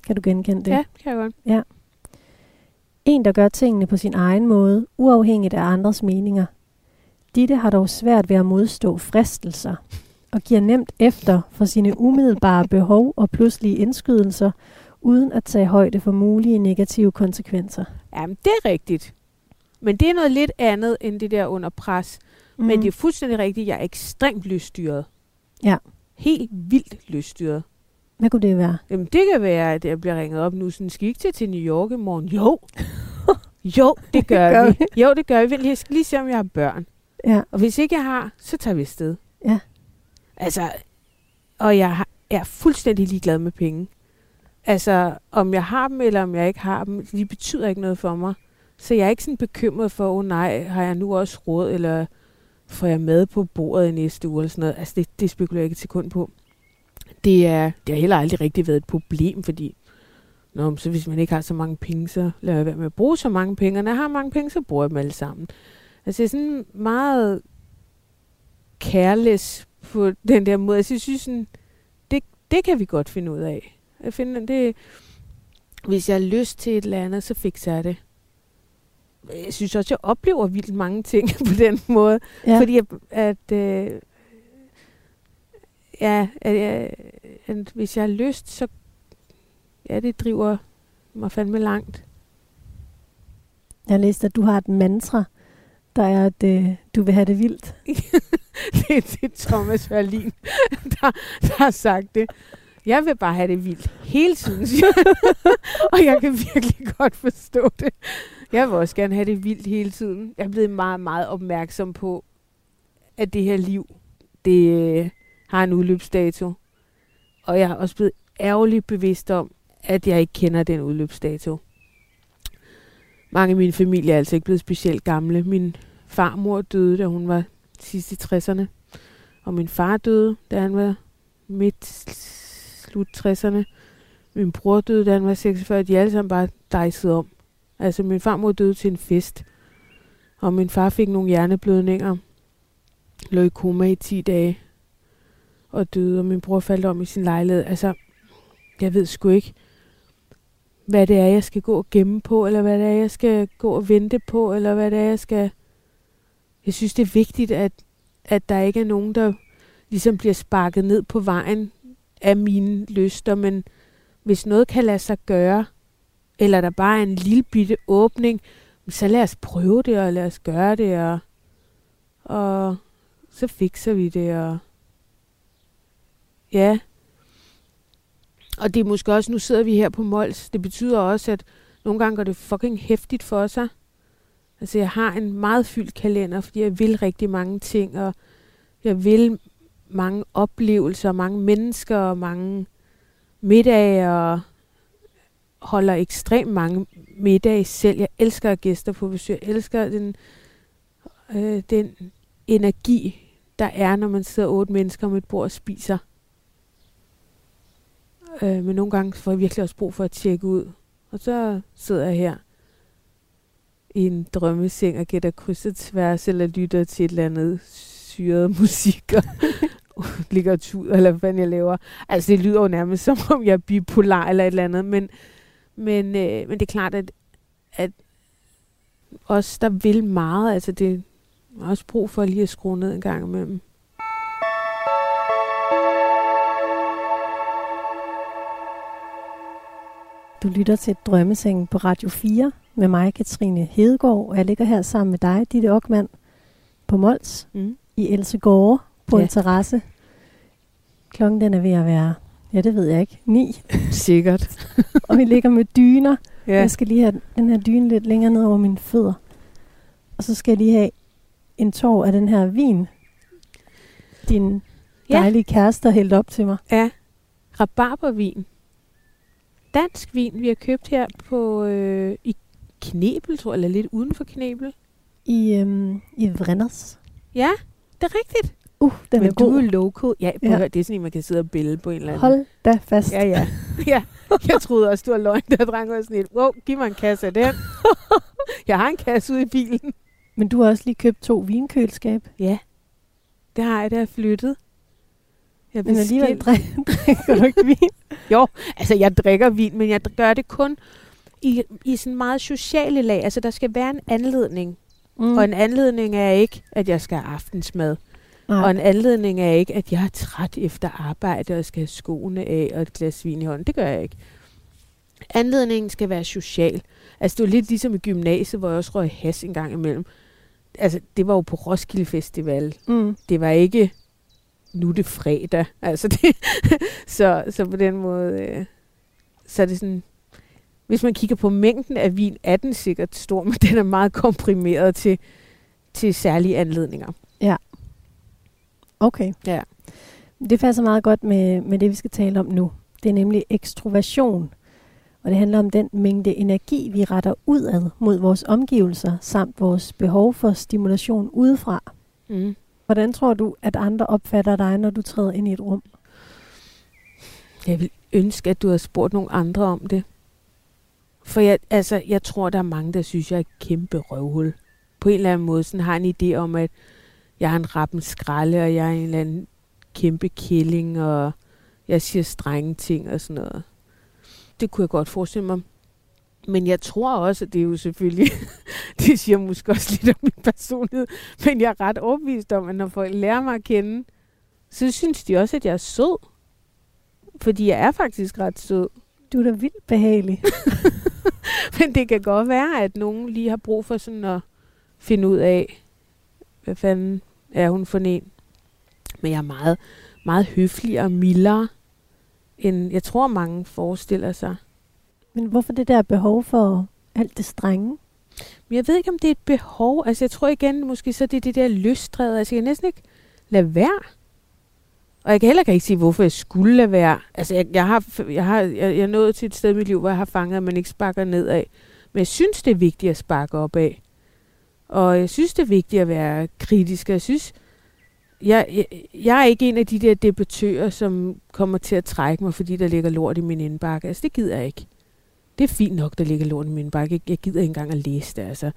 Kan du genkende det? Ja, kan jeg godt. En, der gør tingene på sin egen måde, uafhængigt af andres meninger. Ditte har dog svært ved at modstå fristelser, og giver nemt efter for sine umiddelbare behov og pludselige indskydelser, uden at tage højde for mulige negative konsekvenser. Jamen, det er rigtigt. Men det er noget lidt andet, end det der under pres. Mm. Men det er fuldstændig rigtigt. Jeg er ekstremt lyststyret. Ja. Helt vildt lyststyret. Hvad kunne det være? Jamen, det kan være, at jeg bliver ringet op nu. Sådan, skal I ikke til, til New York i morgen? Jo. jo, det gør, gør vi. Jo, det gør vi. Jeg skal lige se, om jeg har børn. Ja. Og hvis ikke jeg har, så tager vi afsted. Ja. Altså, og jeg er fuldstændig ligeglad med penge. Altså, om jeg har dem, eller om jeg ikke har dem, de betyder ikke noget for mig. Så jeg er ikke sådan bekymret for, oh nej, har jeg nu også råd, eller får jeg mad på bordet i næste uge, eller sådan noget. Altså, det, det spekulerer jeg ikke et sekund på. Det, er, det har heller aldrig rigtig været et problem, fordi Nå, så hvis man ikke har så mange penge, så lader jeg være med at bruge så mange penge. Og når jeg har mange penge, så bruger jeg dem alle sammen. Altså, jeg er sådan meget careless på den der måde. Altså, jeg synes sådan, det, det kan vi godt finde ud af. Jeg finder, det, hvis jeg har lyst til et eller andet, så fikser jeg det. Jeg synes også, jeg oplever vildt mange ting på den måde. Ja. Fordi at, at øh, ja, at, at, at hvis jeg har lyst, så ja, det driver mig fandme langt. Jeg har læst, at du har et mantra, der er, at øh, du vil have det vildt. det, det er Thomas Verlin, der, der har sagt det. Jeg vil bare have det vildt hele tiden, siger og jeg kan virkelig godt forstå det. Jeg vil også gerne have det vildt hele tiden. Jeg er blevet meget, meget opmærksom på, at det her liv, det øh, har en udløbsdato. Og jeg er også blevet ærgerligt bevidst om, at jeg ikke kender den udløbsdato. Mange af min familie er altså ikke blevet specielt gamle. Min farmor døde, da hun var sidst i 60'erne. Og min far døde, da han var midt slut 60'erne. Min bror døde, da han var 46. De alle sammen bare dejset om. Altså, min farmor døde til en fest. Og min far fik nogle hjerneblødninger. Lå i koma i 10 dage. Og døde, og min bror faldt om i sin lejlighed. Altså, jeg ved sgu ikke, hvad det er, jeg skal gå og gemme på, eller hvad det er, jeg skal gå og vente på, eller hvad det er, jeg skal... Jeg synes, det er vigtigt, at, at der ikke er nogen, der ligesom bliver sparket ned på vejen af mine lyster, men hvis noget kan lade sig gøre, eller der bare er en lille bitte åbning, så lad os prøve det, og lad os gøre det, og, og så fikser vi det, og ja. Og det er måske også, nu sidder vi her på Mols, det betyder også, at nogle gange går det fucking hæftigt for sig. Altså jeg har en meget fyldt kalender, fordi jeg vil rigtig mange ting, og jeg vil mange oplevelser, mange mennesker, og mange middage, og holder ekstremt mange middage selv. Jeg elsker at gæster på besøg. Jeg elsker den, øh, den energi, der er, når man sidder otte mennesker om et bord og spiser. Øh, men nogle gange får jeg virkelig også brug for at tjekke ud. Og så sidder jeg her i en drømmeseng og gætter krydset tværs, eller lytter til et eller andet syret musik og litteratur, eller hvad fanden jeg laver. Altså, det lyder jo nærmest som om, jeg er bipolar eller et eller andet, men, men, øh, men det er klart, at, at os, der vil meget, altså det er også brug for lige at skrue ned en gang imellem. Du lytter til Drømmesengen på Radio 4 med mig, Katrine Hedegaard, og jeg ligger her sammen med dig, Ditte Ockmann, på Mols Mm. i Elsegårde på Ja. en terrasse. Klokken den er ved at være, ja det ved jeg ikke, ni, Sikkert. og vi ligger med dyner. Ja. Ja. Jeg skal lige have den her dyne lidt længere ned over mine fødder. Og så skal jeg lige have en tår af den her vin, din Ja. dejlige kæreste har hældt op til mig. Ja. Rabarbervin. Dansk vin, vi har købt her på øh, i Knebel, tror jeg, eller lidt uden for Knebel. I, øhm, i Vrenders. Ja, det er rigtigt. Uh, den Men er du god. er local. Ja, prøv Ja. Høre, det er sådan en, man kan sidde og bille på en eller anden. Hold da fast. Ja, ja. ja. Jeg troede også, du var løgn, der dreng var sådan et, wow, giv mig en kasse af den. jeg har en kasse ude i bilen. Men du har også lige købt to vinkøleskab. Ja, det har jeg, da jeg flyttet. Jeg Men alligevel drik- drikker du ikke vin. Altså, jeg drikker vin, men jeg gør det kun i, i sådan meget sociale lag. Altså, der skal være en anledning. Mm. Og en anledning er ikke, at jeg skal have aftensmad. Nej. Og en anledning er ikke, at jeg er træt efter arbejde og skal have skoene af og et glas vin i hånden. Det gør jeg ikke. Anledningen skal være social. Altså, det var lidt ligesom i gymnasiet, hvor jeg også røg has en gang imellem. Altså, det var jo på Roskilde Festival. Mm. Det var ikke nu er det fredag. Altså det, så, så på den måde, øh, så er det sådan, hvis man kigger på mængden af vin, er den sikkert stor, men den er meget komprimeret til, til særlige anledninger. Okay. Ja. Det passer meget godt med, med det, vi skal tale om nu. Det er nemlig ekstroversion. Og det handler om den mængde energi, vi retter udad mod vores omgivelser, samt vores behov for stimulation udefra. Mm. Hvordan tror du, at andre opfatter dig, når du træder ind i et rum? Jeg vil ønske, at du havde spurgt nogle andre om det. For jeg, altså, jeg tror, der er mange, der synes, jeg er et kæmpe røvhul. På en eller anden måde sådan har en idé om, at jeg er en rappen skralde, og jeg er en eller anden kæmpe killing, og jeg siger strenge ting og sådan noget. Det kunne jeg godt forestille mig. Men jeg tror også, at det er jo selvfølgelig, det siger måske også lidt om min personlighed, men jeg er ret overbevist om, at når folk lærer mig at kende, så synes de også, at jeg er sød. Fordi jeg er faktisk ret sød. Du er da vildt behagelig. Men det kan godt være, at nogen lige har brug for sådan at finde ud af, hvad fanden er hun for en. Men jeg er meget, meget høflig og mildere, end jeg tror, mange forestiller sig. Men hvorfor det der behov for alt det strenge? Men jeg ved ikke, om det er et behov. Altså, jeg tror igen, måske så det er det der lystdrevet. Altså, jeg kan næsten ikke lade være. Og jeg kan heller ikke sige, hvorfor jeg skulle lade være. Altså, jeg, jeg, har, jeg, har, jeg, jeg er nået til et sted i mit liv, hvor jeg har fanget, at man ikke sparker nedad. Men jeg synes, det er vigtigt at sparke opad. Og jeg synes, det er vigtigt at være kritisk. Jeg synes, jeg, jeg, jeg er ikke en af de der debattører, som kommer til at trække mig, fordi der ligger lort i min indbakke. Altså, det gider jeg ikke. Det er fint nok, der ligger lort i min indbakke. Jeg, jeg gider ikke engang at læse det, altså.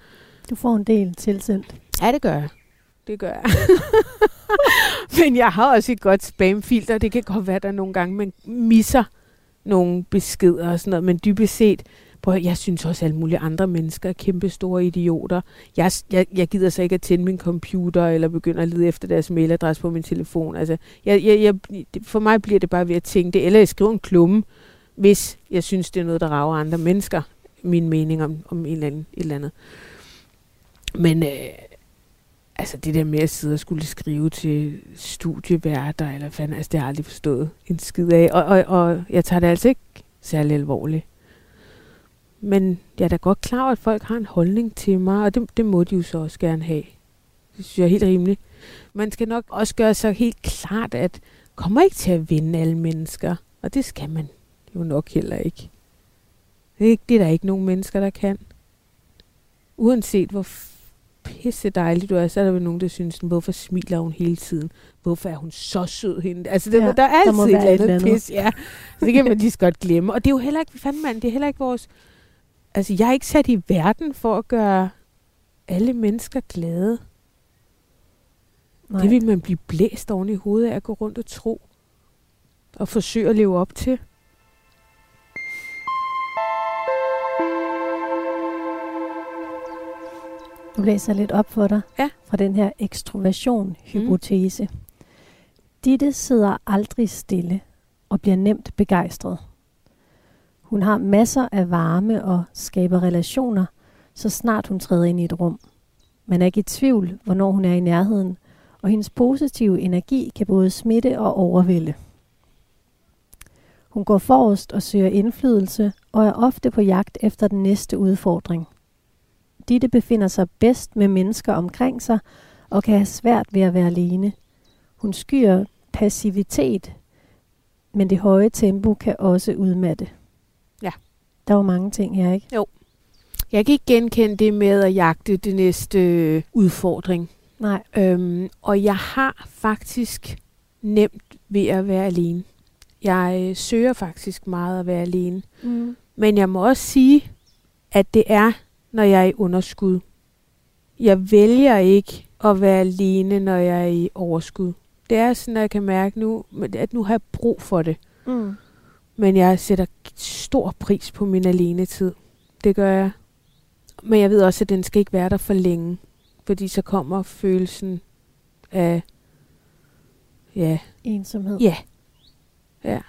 Du får en del tilsendt. Ja, det gør jeg. Det gør jeg. Men jeg har også et godt spamfilter. Det kan godt være, der nogle gange man misser nogle beskeder og sådan noget. Men dybest set, at- jeg synes også, at alle mulige andre mennesker er kæmpe store idioter. Jeg, jeg, jeg gider så ikke at tænde min computer eller begynde at lede efter deres mailadresse på min telefon. Altså, jeg, jeg, jeg, for mig bliver det bare ved at tænke det. Eller jeg skriver en klumme, hvis jeg synes, det er noget, der rager andre mennesker. Min mening om, om en eller anden, et eller andet. Men øh, altså det der med at sidde og skulle skrive til studieværter, eller fanden, altså det har jeg aldrig forstået en skid af. Og, og, og jeg tager det altså ikke særlig alvorligt. Men jeg er da godt klar over, at folk har en holdning til mig, og det, det må de jo så også gerne have. Det synes jeg er helt rimeligt. Man skal nok også gøre sig helt klart, at kommer ikke til at vinde alle mennesker. Og det skal man jo nok heller ikke. Det er, ikke, det er der ikke nogen mennesker, der kan. Uanset hvor pisse dejlig du er, så er der vel nogen, der synes, hvorfor smiler hun hele tiden? Hvorfor er hun så sød hende? Altså, der, Ja, der er der altid eller et eller andet. pis. Ja. Så det kan man lige så godt glemme. Og det er jo heller ikke, fanden mand, det er heller ikke vores... Altså, jeg er ikke sat i verden for at gøre alle mennesker glade. Nej. Det vil man blive blæst oven i hovedet af at gå rundt og tro. Og forsøge at leve op til. Du læser lidt op for dig Ja. fra den her ekstroversion-hypotese. Mm. Ditte sidder aldrig stille og bliver nemt begejstret. Hun har masser af varme og skaber relationer, så snart hun træder ind i et rum. Man er ikke i tvivl, hvornår hun er i nærheden, og hendes positive energi kan både smitte og overvælde. Hun går forrest og søger indflydelse og er ofte på jagt efter den næste udfordring. Ditte befinder sig bedst med mennesker omkring sig og kan have svært ved at være alene. Hun skyer passivitet, men det høje tempo kan også udmatte. Der var mange ting her, ikke? Jeg kan ikke genkende det med at jagte det næste øh, udfordring. Nej. Øhm, og jeg har faktisk nemt ved at være alene. Jeg øh, søger faktisk meget at være alene. Mm. Men jeg må også sige, at det er, når jeg er i underskud. Jeg vælger ikke at være alene, når jeg er i overskud. Det er sådan, at jeg kan mærke nu, at nu har jeg brug for det. Mm. Men jeg sætter stor pris på min alenetid. Det gør jeg. Men jeg ved også, at den skal ikke være der for længe. Fordi så kommer følelsen af... Ja. Ensomhed. Ja. Ja.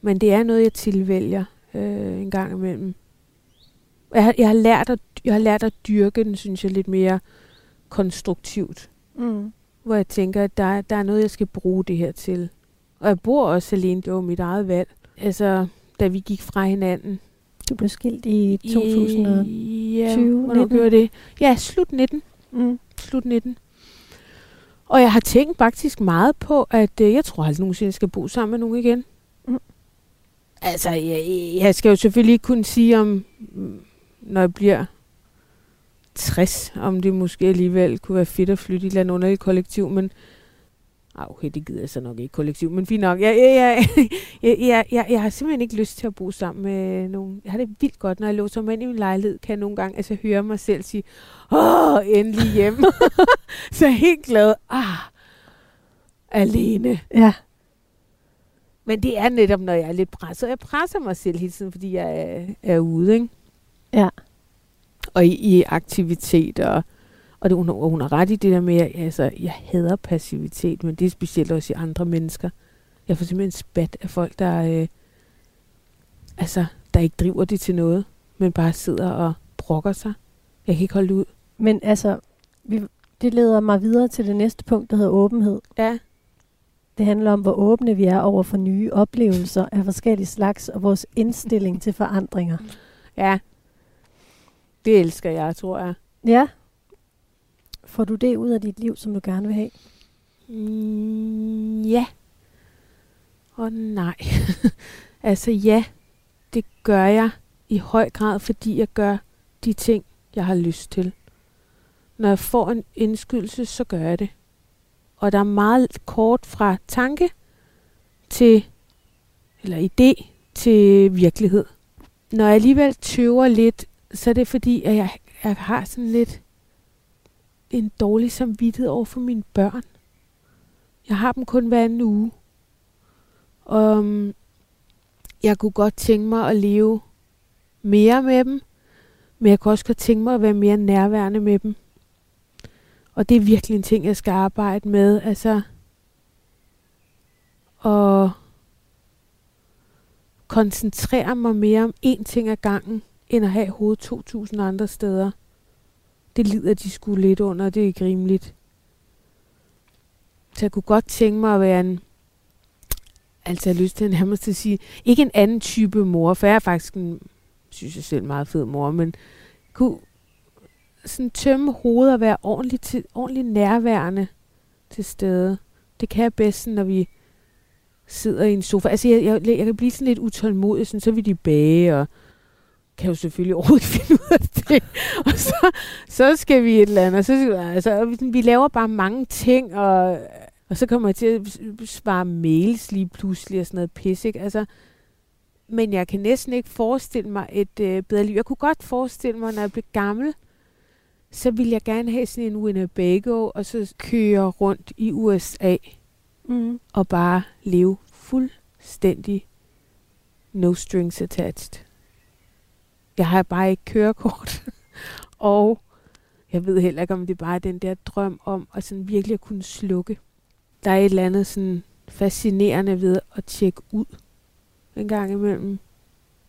Men det er noget, jeg tilvælger øh, en gang imellem. Jeg har, jeg, har lært at, jeg har lært at dyrke den, synes jeg, lidt mere konstruktivt. Mm. hvor jeg tænker, at der, der er noget, jeg skal bruge det her til. Og jeg bor også alene, det var mit eget valg. Altså, da vi gik fra hinanden. Du blev skilt i 2020, I, ja, hvornår 19? gjorde det? Ja, slut 19. Mm. Slut 19. Og jeg har tænkt faktisk meget på, at øh, jeg tror aldrig nogensinde, jeg skal bo sammen med nogen igen. Mm. Altså, jeg, jeg skal jo selvfølgelig ikke kunne sige om, mm, når jeg bliver 60, om det måske alligevel kunne være fedt at flytte i et eller andet underligt kollektiv, men Ah, okay, det gider jeg så nok ikke kollektiv, men fint nok. Jeg, jeg, jeg, jeg, jeg, jeg, jeg har simpelthen ikke lyst til at bo sammen med nogen. Jeg har det vildt godt, når jeg låser mig ind i min lejlighed, kan jeg nogle gange altså, høre mig selv sige, åh, endelig hjem. så jeg er helt glad. Ah, alene. Ja. Men det er netop, når jeg er lidt presset. Jeg presser mig selv hele tiden, fordi jeg er, er ude, ikke? Ja. Og i, i aktivitet, og, og det, hun, og hun har ret i det der med, at altså, jeg hader passivitet, men det er specielt også i andre mennesker. Jeg får simpelthen spat af folk, der, øh, altså, der ikke driver det til noget, men bare sidder og brokker sig. Jeg kan ikke holde ud. Men altså, vi, det leder mig videre til det næste punkt, der hedder åbenhed. Ja, Det handler om, hvor åbne vi er over for nye oplevelser af forskellige slags, og vores indstilling til forandringer. ja. Det elsker jeg, tror jeg. Ja. Får du det ud af dit liv, som du gerne vil have? Mm, ja. Og nej. altså ja, det gør jeg i høj grad, fordi jeg gør de ting, jeg har lyst til. Når jeg får en indskydelse, så gør jeg det. Og der er meget kort fra tanke til, eller idé til virkelighed. Når jeg alligevel tøver lidt, så er det fordi, at jeg, jeg har sådan lidt en dårlig samvittighed over for mine børn. Jeg har dem kun hver anden uge. Og um, jeg kunne godt tænke mig at leve mere med dem, men jeg kunne også godt tænke mig at være mere nærværende med dem. Og det er virkelig en ting, jeg skal arbejde med. Altså, og koncentrere mig mere om én ting ad gangen, end at have hovedet 2.000 andre steder. Det lider de skulle lidt under, det er ikke rimeligt. Så jeg kunne godt tænke mig at være en, altså jeg har lyst til nærmest til at sige, ikke en anden type mor, for jeg er faktisk en, synes jeg selv, meget fed mor, men kunne sådan tømme hovedet og være ordentligt, til, ordentligt nærværende til stede. Det kan jeg bedst, når vi sidder i en sofa. Altså, jeg, jeg, jeg kan blive sådan lidt utålmodig, sådan, så vil de bage, og kan jo selvfølgelig overhovedet ikke finde ud af det. Og så, så skal vi et eller andet. Og så, skal altså, vi- vi laver bare mange ting, og, og så kommer jeg til at svare mails lige pludselig og sådan noget pis, ikke? Altså, men jeg kan næsten ikke forestille mig et øh, bedre liv. Jeg kunne godt forestille mig, når jeg blev gammel, så ville jeg gerne have sådan en Winnebago, og så køre rundt i USA Mm. og bare leve fuldstændig no strings attached. Jeg har bare ikke kørekort. og jeg ved heller ikke, om det bare er den der drøm om at sådan virkelig at kunne slukke. Der er et eller andet sådan fascinerende ved at tjekke ud en gang imellem.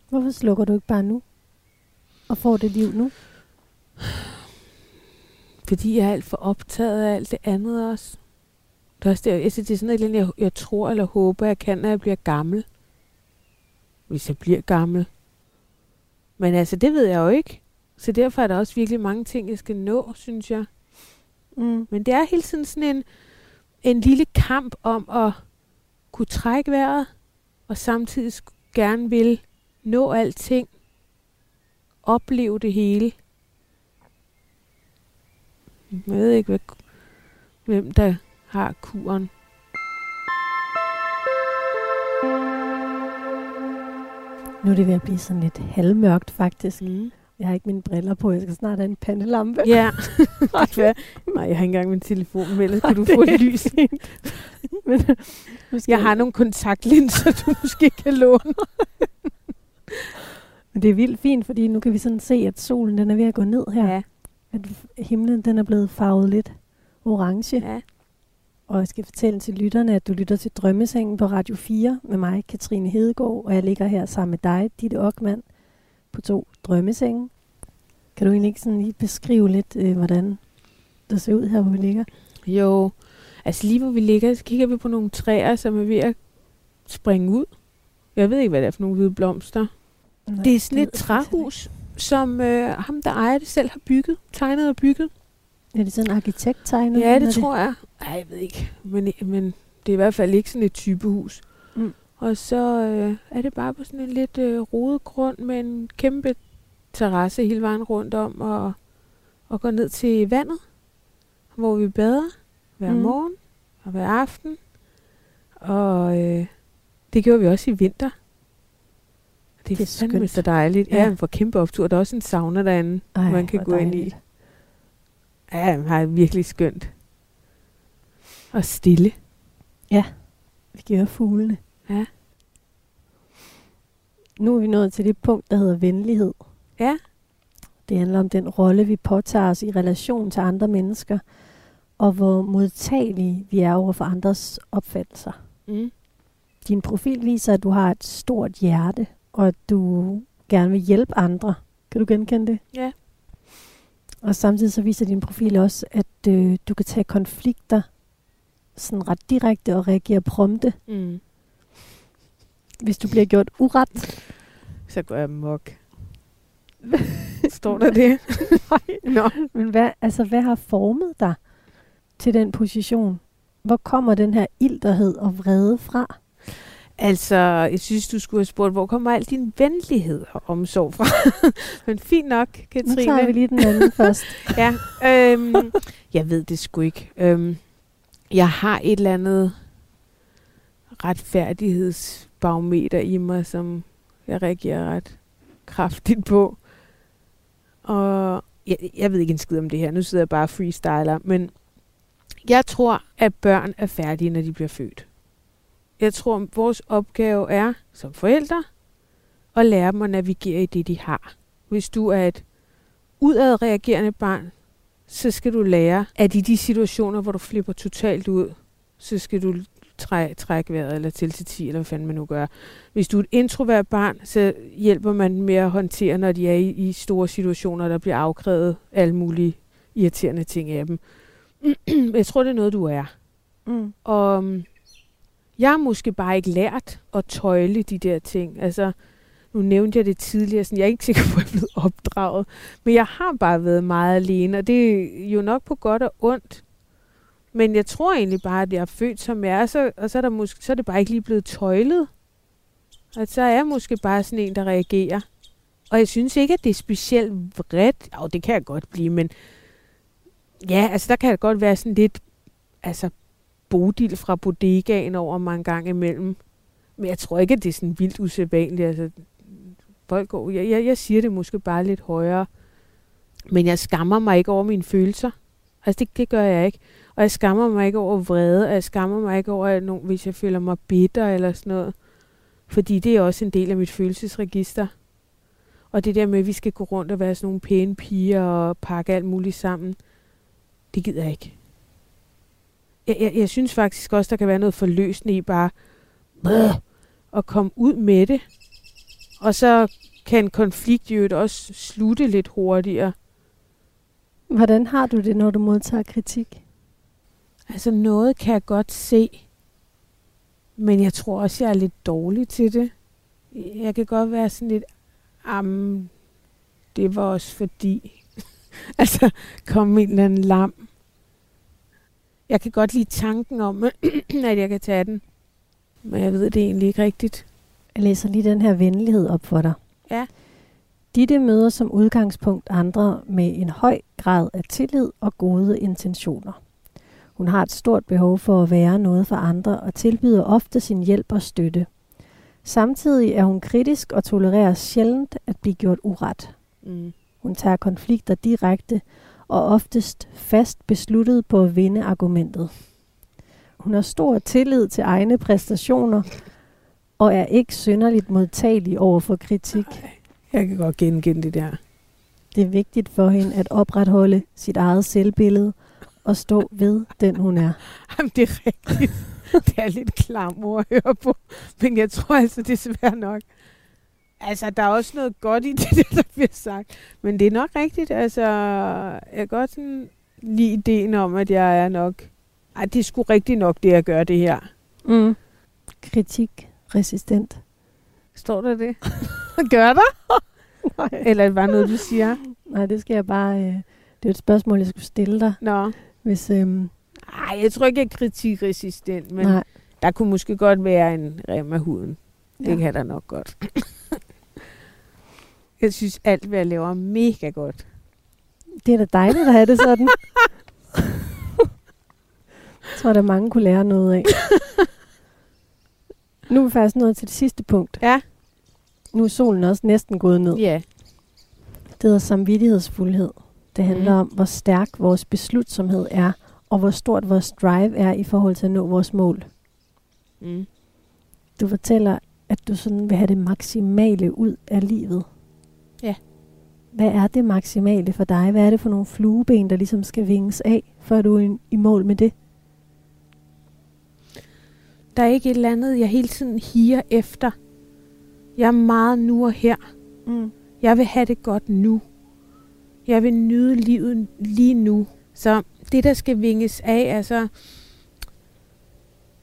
Hvorfor slukker du ikke bare nu? Og får det liv nu? Fordi jeg er alt for optaget af alt det andet også. Det er, også det, jeg synes, det er sådan noget, jeg, jeg tror eller håber, jeg kan, når jeg bliver gammel. Hvis jeg bliver gammel. Men altså, det ved jeg jo ikke. Så derfor er der også virkelig mange ting, jeg skal nå, synes jeg. Mm. Men det er hele tiden sådan en, en lille kamp om at kunne trække vejret, og samtidig gerne vil nå alting, opleve det hele. Jeg ved ikke, hvad, hvem der har kuren. Nu er det ved at blive sådan lidt halvmørkt, faktisk. Mm. Jeg har ikke mine briller på. Jeg skal snart have en pandelampe. Ja, det være. Nej, jeg har ikke engang min telefon med, ellers kunne du få et lys. Men, måske, Jeg har nogle kontaktlinser, du måske kan låne. Men det er vildt fint, fordi nu kan vi sådan se, at solen den er ved at gå ned her. Ja, At himlen den er blevet farvet lidt orange. ja. Og jeg skal fortælle til lytterne, at du lytter til Drømmesengen på Radio 4 med mig, Katrine Hedegaard, og jeg ligger her sammen med dig, Ditte Ockmann, på to drømmesenge. Kan du egentlig ikke sådan lige beskrive lidt, øh, hvordan det ser ud her, hvor vi ligger? Jo, altså lige hvor vi ligger, så kigger vi på nogle træer, som er ved at springe ud. Jeg ved ikke, hvad det er for nogle hvide blomster. Nej, Det er sådan ved et træhus, som øh, ham, der ejer det, selv har bygget, tegnet og bygget. Er det sådan en arkitekttegnet? Ja, eller det tror jeg. Ej, jeg ved ikke. Men, men det er i hvert fald ikke sådan et typehus. Mm. Og så øh, er det bare på sådan en lidt øh, rodet grund med en kæmpe terrasse hele vejen rundt om og, og går ned til vandet, hvor vi bader hver Mm. morgen og hver aften. Og øh, det gjorde vi også i vinter. Det er, Det er det fandme skønt. så dejligt. Ja, Ja. ja får kæmpe optur. Der er også en sauna derinde, Ej, man kan gå ind i. Ja, det er virkelig skønt. Og stille. Vi kan høre fuglene. Ja. Nu er vi nået til det punkt, der hedder venlighed. Ja. Det handler om den rolle, vi påtager os i relation til andre mennesker, og hvor modtagelige vi er over for andres opfattelser. Mm. Din profil viser, at du har et stort hjerte, og at du gerne vil hjælpe andre. Kan du genkende det? Ja. Og samtidig så viser din profil også, at øh, du kan tage konflikter sådan ret direkte og reagere prompte, Mm. hvis du bliver gjort uret. Så går jeg mok. Står der det? Nå. Men hvad, altså, hvad har formet dig til den position? Hvor kommer den her ilterhed og vrede fra? Altså, jeg synes, du skulle have spurgt, hvor kommer al din venlighed og omsorg fra? Men fint nok, Nu Katrine. tager vi lige den anden først. Ja, øhm, jeg ved det sgu ikke. Øhm, jeg har et eller andet retfærdighedsbarometer i mig, som jeg reagerer ret kraftigt på. Og jeg, jeg ved ikke en skid om det her. Nu sidder jeg bare freestyler. Men jeg tror, at børn er færdige, når de bliver født. Jeg tror, at vores opgave er som forældre at lære dem at navigere i det, de har. Hvis du er et udadreagerende barn, så skal du lære, at i de situationer, hvor du flipper totalt ud, så skal du træ, trække vejret eller til til 10, eller hvad fanden man nu gør. Hvis du er et introvert barn, så hjælper man med at håndtere, når de er i, i store situationer, der bliver afkrævet alle mulige irriterende ting af dem. Jeg tror, det er noget, du er. Mm. Og øhm, jeg har måske bare ikke lært at tøjle de der ting. Altså, nu nævnte jeg det tidligere, sådan, jeg er ikke sikker på, at jeg er blevet opdraget. Men jeg har bare været meget alene, og det er jo nok på godt og ondt. Men jeg tror egentlig bare, at jeg er født som jeg er, så, og så er, der måske, så er det bare ikke lige blevet tøjlet. Og så er jeg måske bare sådan en, der reagerer. Og jeg synes ikke, at det er specielt vredt. Jo, det kan jeg godt blive, men ja, altså der kan det godt være sådan lidt, altså bodil fra bodegaen over mig en gang imellem. Men jeg tror ikke, at det er sådan vildt usædvanligt. Altså, folk går, jeg, jeg, jeg siger det måske bare lidt højere. Men jeg skammer mig ikke over mine følelser. Altså det, det gør jeg ikke. Og jeg skammer mig ikke over vrede, og jeg skammer mig ikke over, at nogen, hvis jeg føler mig bitter eller sådan noget. Fordi det er også en del af mit følelsesregister. Og det der med, at vi skal gå rundt og være sådan nogle pæne piger og pakke alt muligt sammen, det gider jeg ikke. Jeg, jeg, jeg synes faktisk også, der kan være noget forløsende i bare Bæh! at komme ud med det. Og så kan en konflikt jo også slutte lidt hurtigere. Hvordan har du det, når du modtager kritik? Altså noget kan jeg godt se, men jeg tror også, jeg er lidt dårlig til det. Jeg kan godt være sådan lidt, am, det var også fordi. altså, kom en eller anden lam. Jeg kan godt lide tanken om, at jeg kan tage den. Men jeg ved det egentlig ikke rigtigt. Jeg læser lige den her venlighed op for dig. Ja. Ditte møder som udgangspunkt andre med en høj grad af tillid og gode intentioner. Hun har et stort behov for at være noget for andre og tilbyder ofte sin hjælp og støtte. Samtidig er hun kritisk og tolererer sjældent at blive gjort uret. Mm. Hun tager konflikter direkte og oftest fast besluttet på at vinde argumentet. Hun har stor tillid til egne præstationer og er ikke synderligt modtagelig over for kritik. Jeg kan godt genkende det der. Det er vigtigt for hende at opretholde sit eget selvbillede og stå ved den, hun er. Jamen, det er rigtigt. det er lidt klam ord at høre på, men jeg tror altså, det er svært nok. Altså, der er også noget godt i det, der bliver sagt. Men det er nok rigtigt. Altså, jeg kan godt sådan lide ideen om, at jeg er nok Ej, det er sgu rigtigt nok, det at gøre det her. Mm. Kritik resistent. Står der det? gør der? Nej. Eller er det bare noget, du siger? Nej, det skal jeg bare... Øh, det er et spørgsmål, jeg skulle stille dig. Nå. Hvis, øhm, Ej, jeg tror ikke, jeg er kritikresistent, men nej. der kunne måske godt være en rem af huden. Det Ja. kan der nok godt. Jeg synes, alt, hvad jeg laver, er mega godt. Det er da dejligt at have det sådan. jeg tror, der mange kunne lære noget af. nu er vi faktisk nået til det sidste punkt. Ja. Nu er solen også næsten gået ned. Ja. Det hedder samvittighedsfuldhed. Det handler Mhm. om, hvor stærk vores beslutsomhed er, og hvor stort vores drive er i forhold til at nå vores mål. Mm. Du fortæller, at du sådan vil have det maksimale ud af livet. Ja. Hvad er det maksimale for dig? Hvad er det for nogle flueben, der ligesom skal vinges af, før du er i- mål med det? Der er ikke et eller andet, jeg hele tiden higer efter. Jeg er meget nu og her. Mm. Jeg vil have det godt nu. Jeg vil nyde livet lige nu. Så det, der skal vinges af, altså...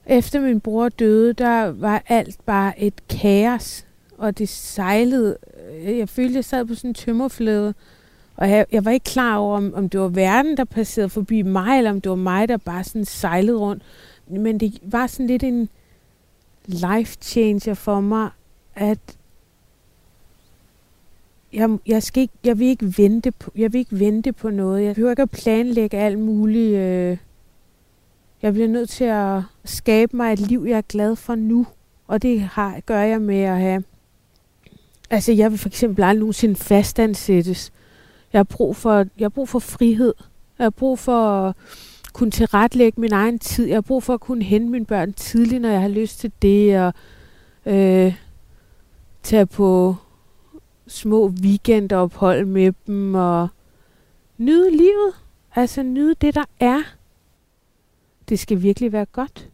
Efter min bror døde, der var alt bare et kaos. Og det sejlede. Øh, jeg følte, jeg sad på sådan en tømmerflade. Og jeg, jeg var ikke klar over, om, om det var verden, der passerede forbi mig, eller om det var mig, der bare sådan sejlede rundt. Men det var sådan lidt en life changer for mig, at jeg, jeg, skal ikke, jeg, vil ikke vente på, jeg vil ikke vente på noget. Jeg behøver ikke at planlægge alt muligt. Øh. Jeg bliver nødt til at skabe mig et liv, jeg er glad for nu. Og det har, gør jeg med at have... Altså, jeg vil for eksempel aldrig nogensinde fastansættes. Jeg har brug for, jeg har brug for frihed. Jeg har brug for at kunne tilretlægge min egen tid. Jeg har brug for at kunne hente mine børn tidligt, når jeg har lyst til det. Og øh, tage på små weekendophold med dem og nyde livet. Altså nyde det, der er. Det skal virkelig være godt.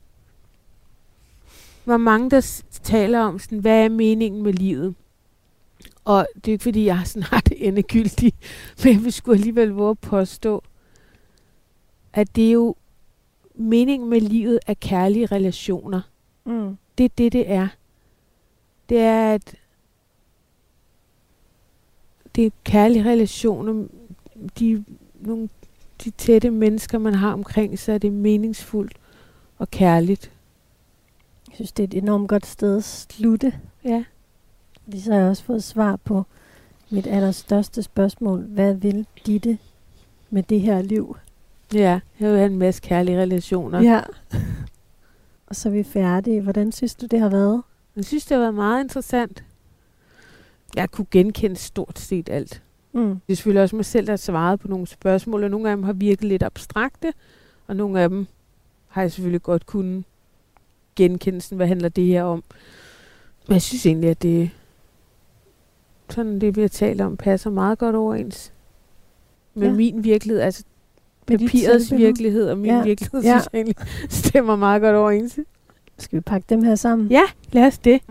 Hvor mange, der taler om, sådan, hvad er meningen med livet? Og det er ikke, fordi jeg sådan har det endegyldigt, men jeg vil sgu alligevel våge at påstå, at det er jo meningen med livet er kærlige relationer. Mm. Det er det, det er. Det er, at det er kærlige relationer, de, nogle, de tætte mennesker, man har omkring sig, det er meningsfuldt og kærligt. Jeg synes, det er et enormt godt sted at slutte. Ja. Fordi så har jeg også fået svar på mit allerstørste spørgsmål. Hvad vil Ditte med det her liv? Ja, jeg vil have en masse kærlige relationer. Ja. Og så er vi færdige. Hvordan synes du, det har været? Jeg synes, det har været meget interessant. Jeg kunne genkende stort set alt. Mm. Det er selvfølgelig også mig selv, der har svaret på nogle spørgsmål, og nogle af dem har virket lidt abstrakte, og nogle af dem har jeg selvfølgelig godt kunnet genkende, sådan, hvad handler det her om. Men jeg synes egentlig, at det sådan det, vi har talt om, passer meget godt overens med Ja. min virkelighed. Altså papirets virkelighed og min Ja. virkelighed, Ja. synes jeg egentlig stemmer meget godt overens. Skal vi pakke dem her sammen? Ja, lad os det.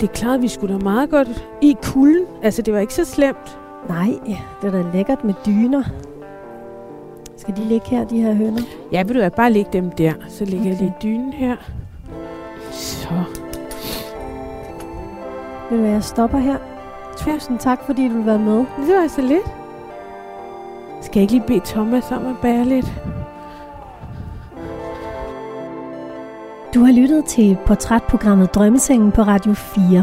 Det er klart, vi skulle da meget godt i kulden. Altså, det var ikke så slemt. Nej, det er da lækkert med dyner. Skal de ligge her, de her høner? Ja, vil du hvad, bare lægge dem der. Så lægger okay. jeg lige dynen her. Så. Ved du hvad, jeg stopper her. Tusind tak, fordi du vil være med. Det var så lidt. Skal jeg ikke lige bede Thomas om at bære lidt? Du har lyttet til portrætprogrammet Drømmesengen på Radio 4.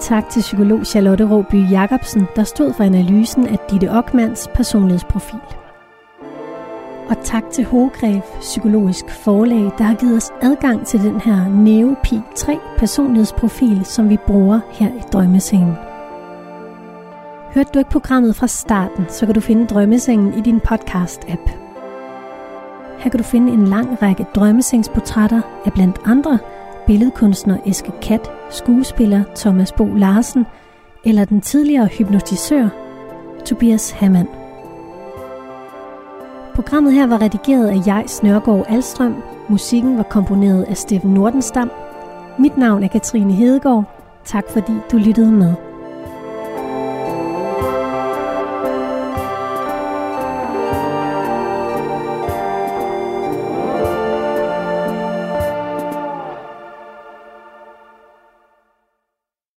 Tak til psykolog Charlotte Råby Jacobsen, der stod for analysen af Ditte Ockmans personlighedsprofil. Og tak til Hogref Psykologisk Forlag, der har givet os adgang til den her Neopi 3 personlighedsprofil, som vi bruger her i Drømmesengen. Hørte du ikke programmet fra starten, så kan du finde Drømmesengen i din podcast-app. Her kan du finde en lang række drømmesengsportrætter af blandt andre billedkunstner Eske Kat, skuespiller Thomas Bo Larsen eller den tidligere hypnotisør Tobias Hammann. Programmet her var redigeret af jeg, Snørgaard Alstrøm. Musikken var komponeret af Steffen Nordenstam. Mit navn er Katrine Hedegaard. Tak fordi du lyttede med.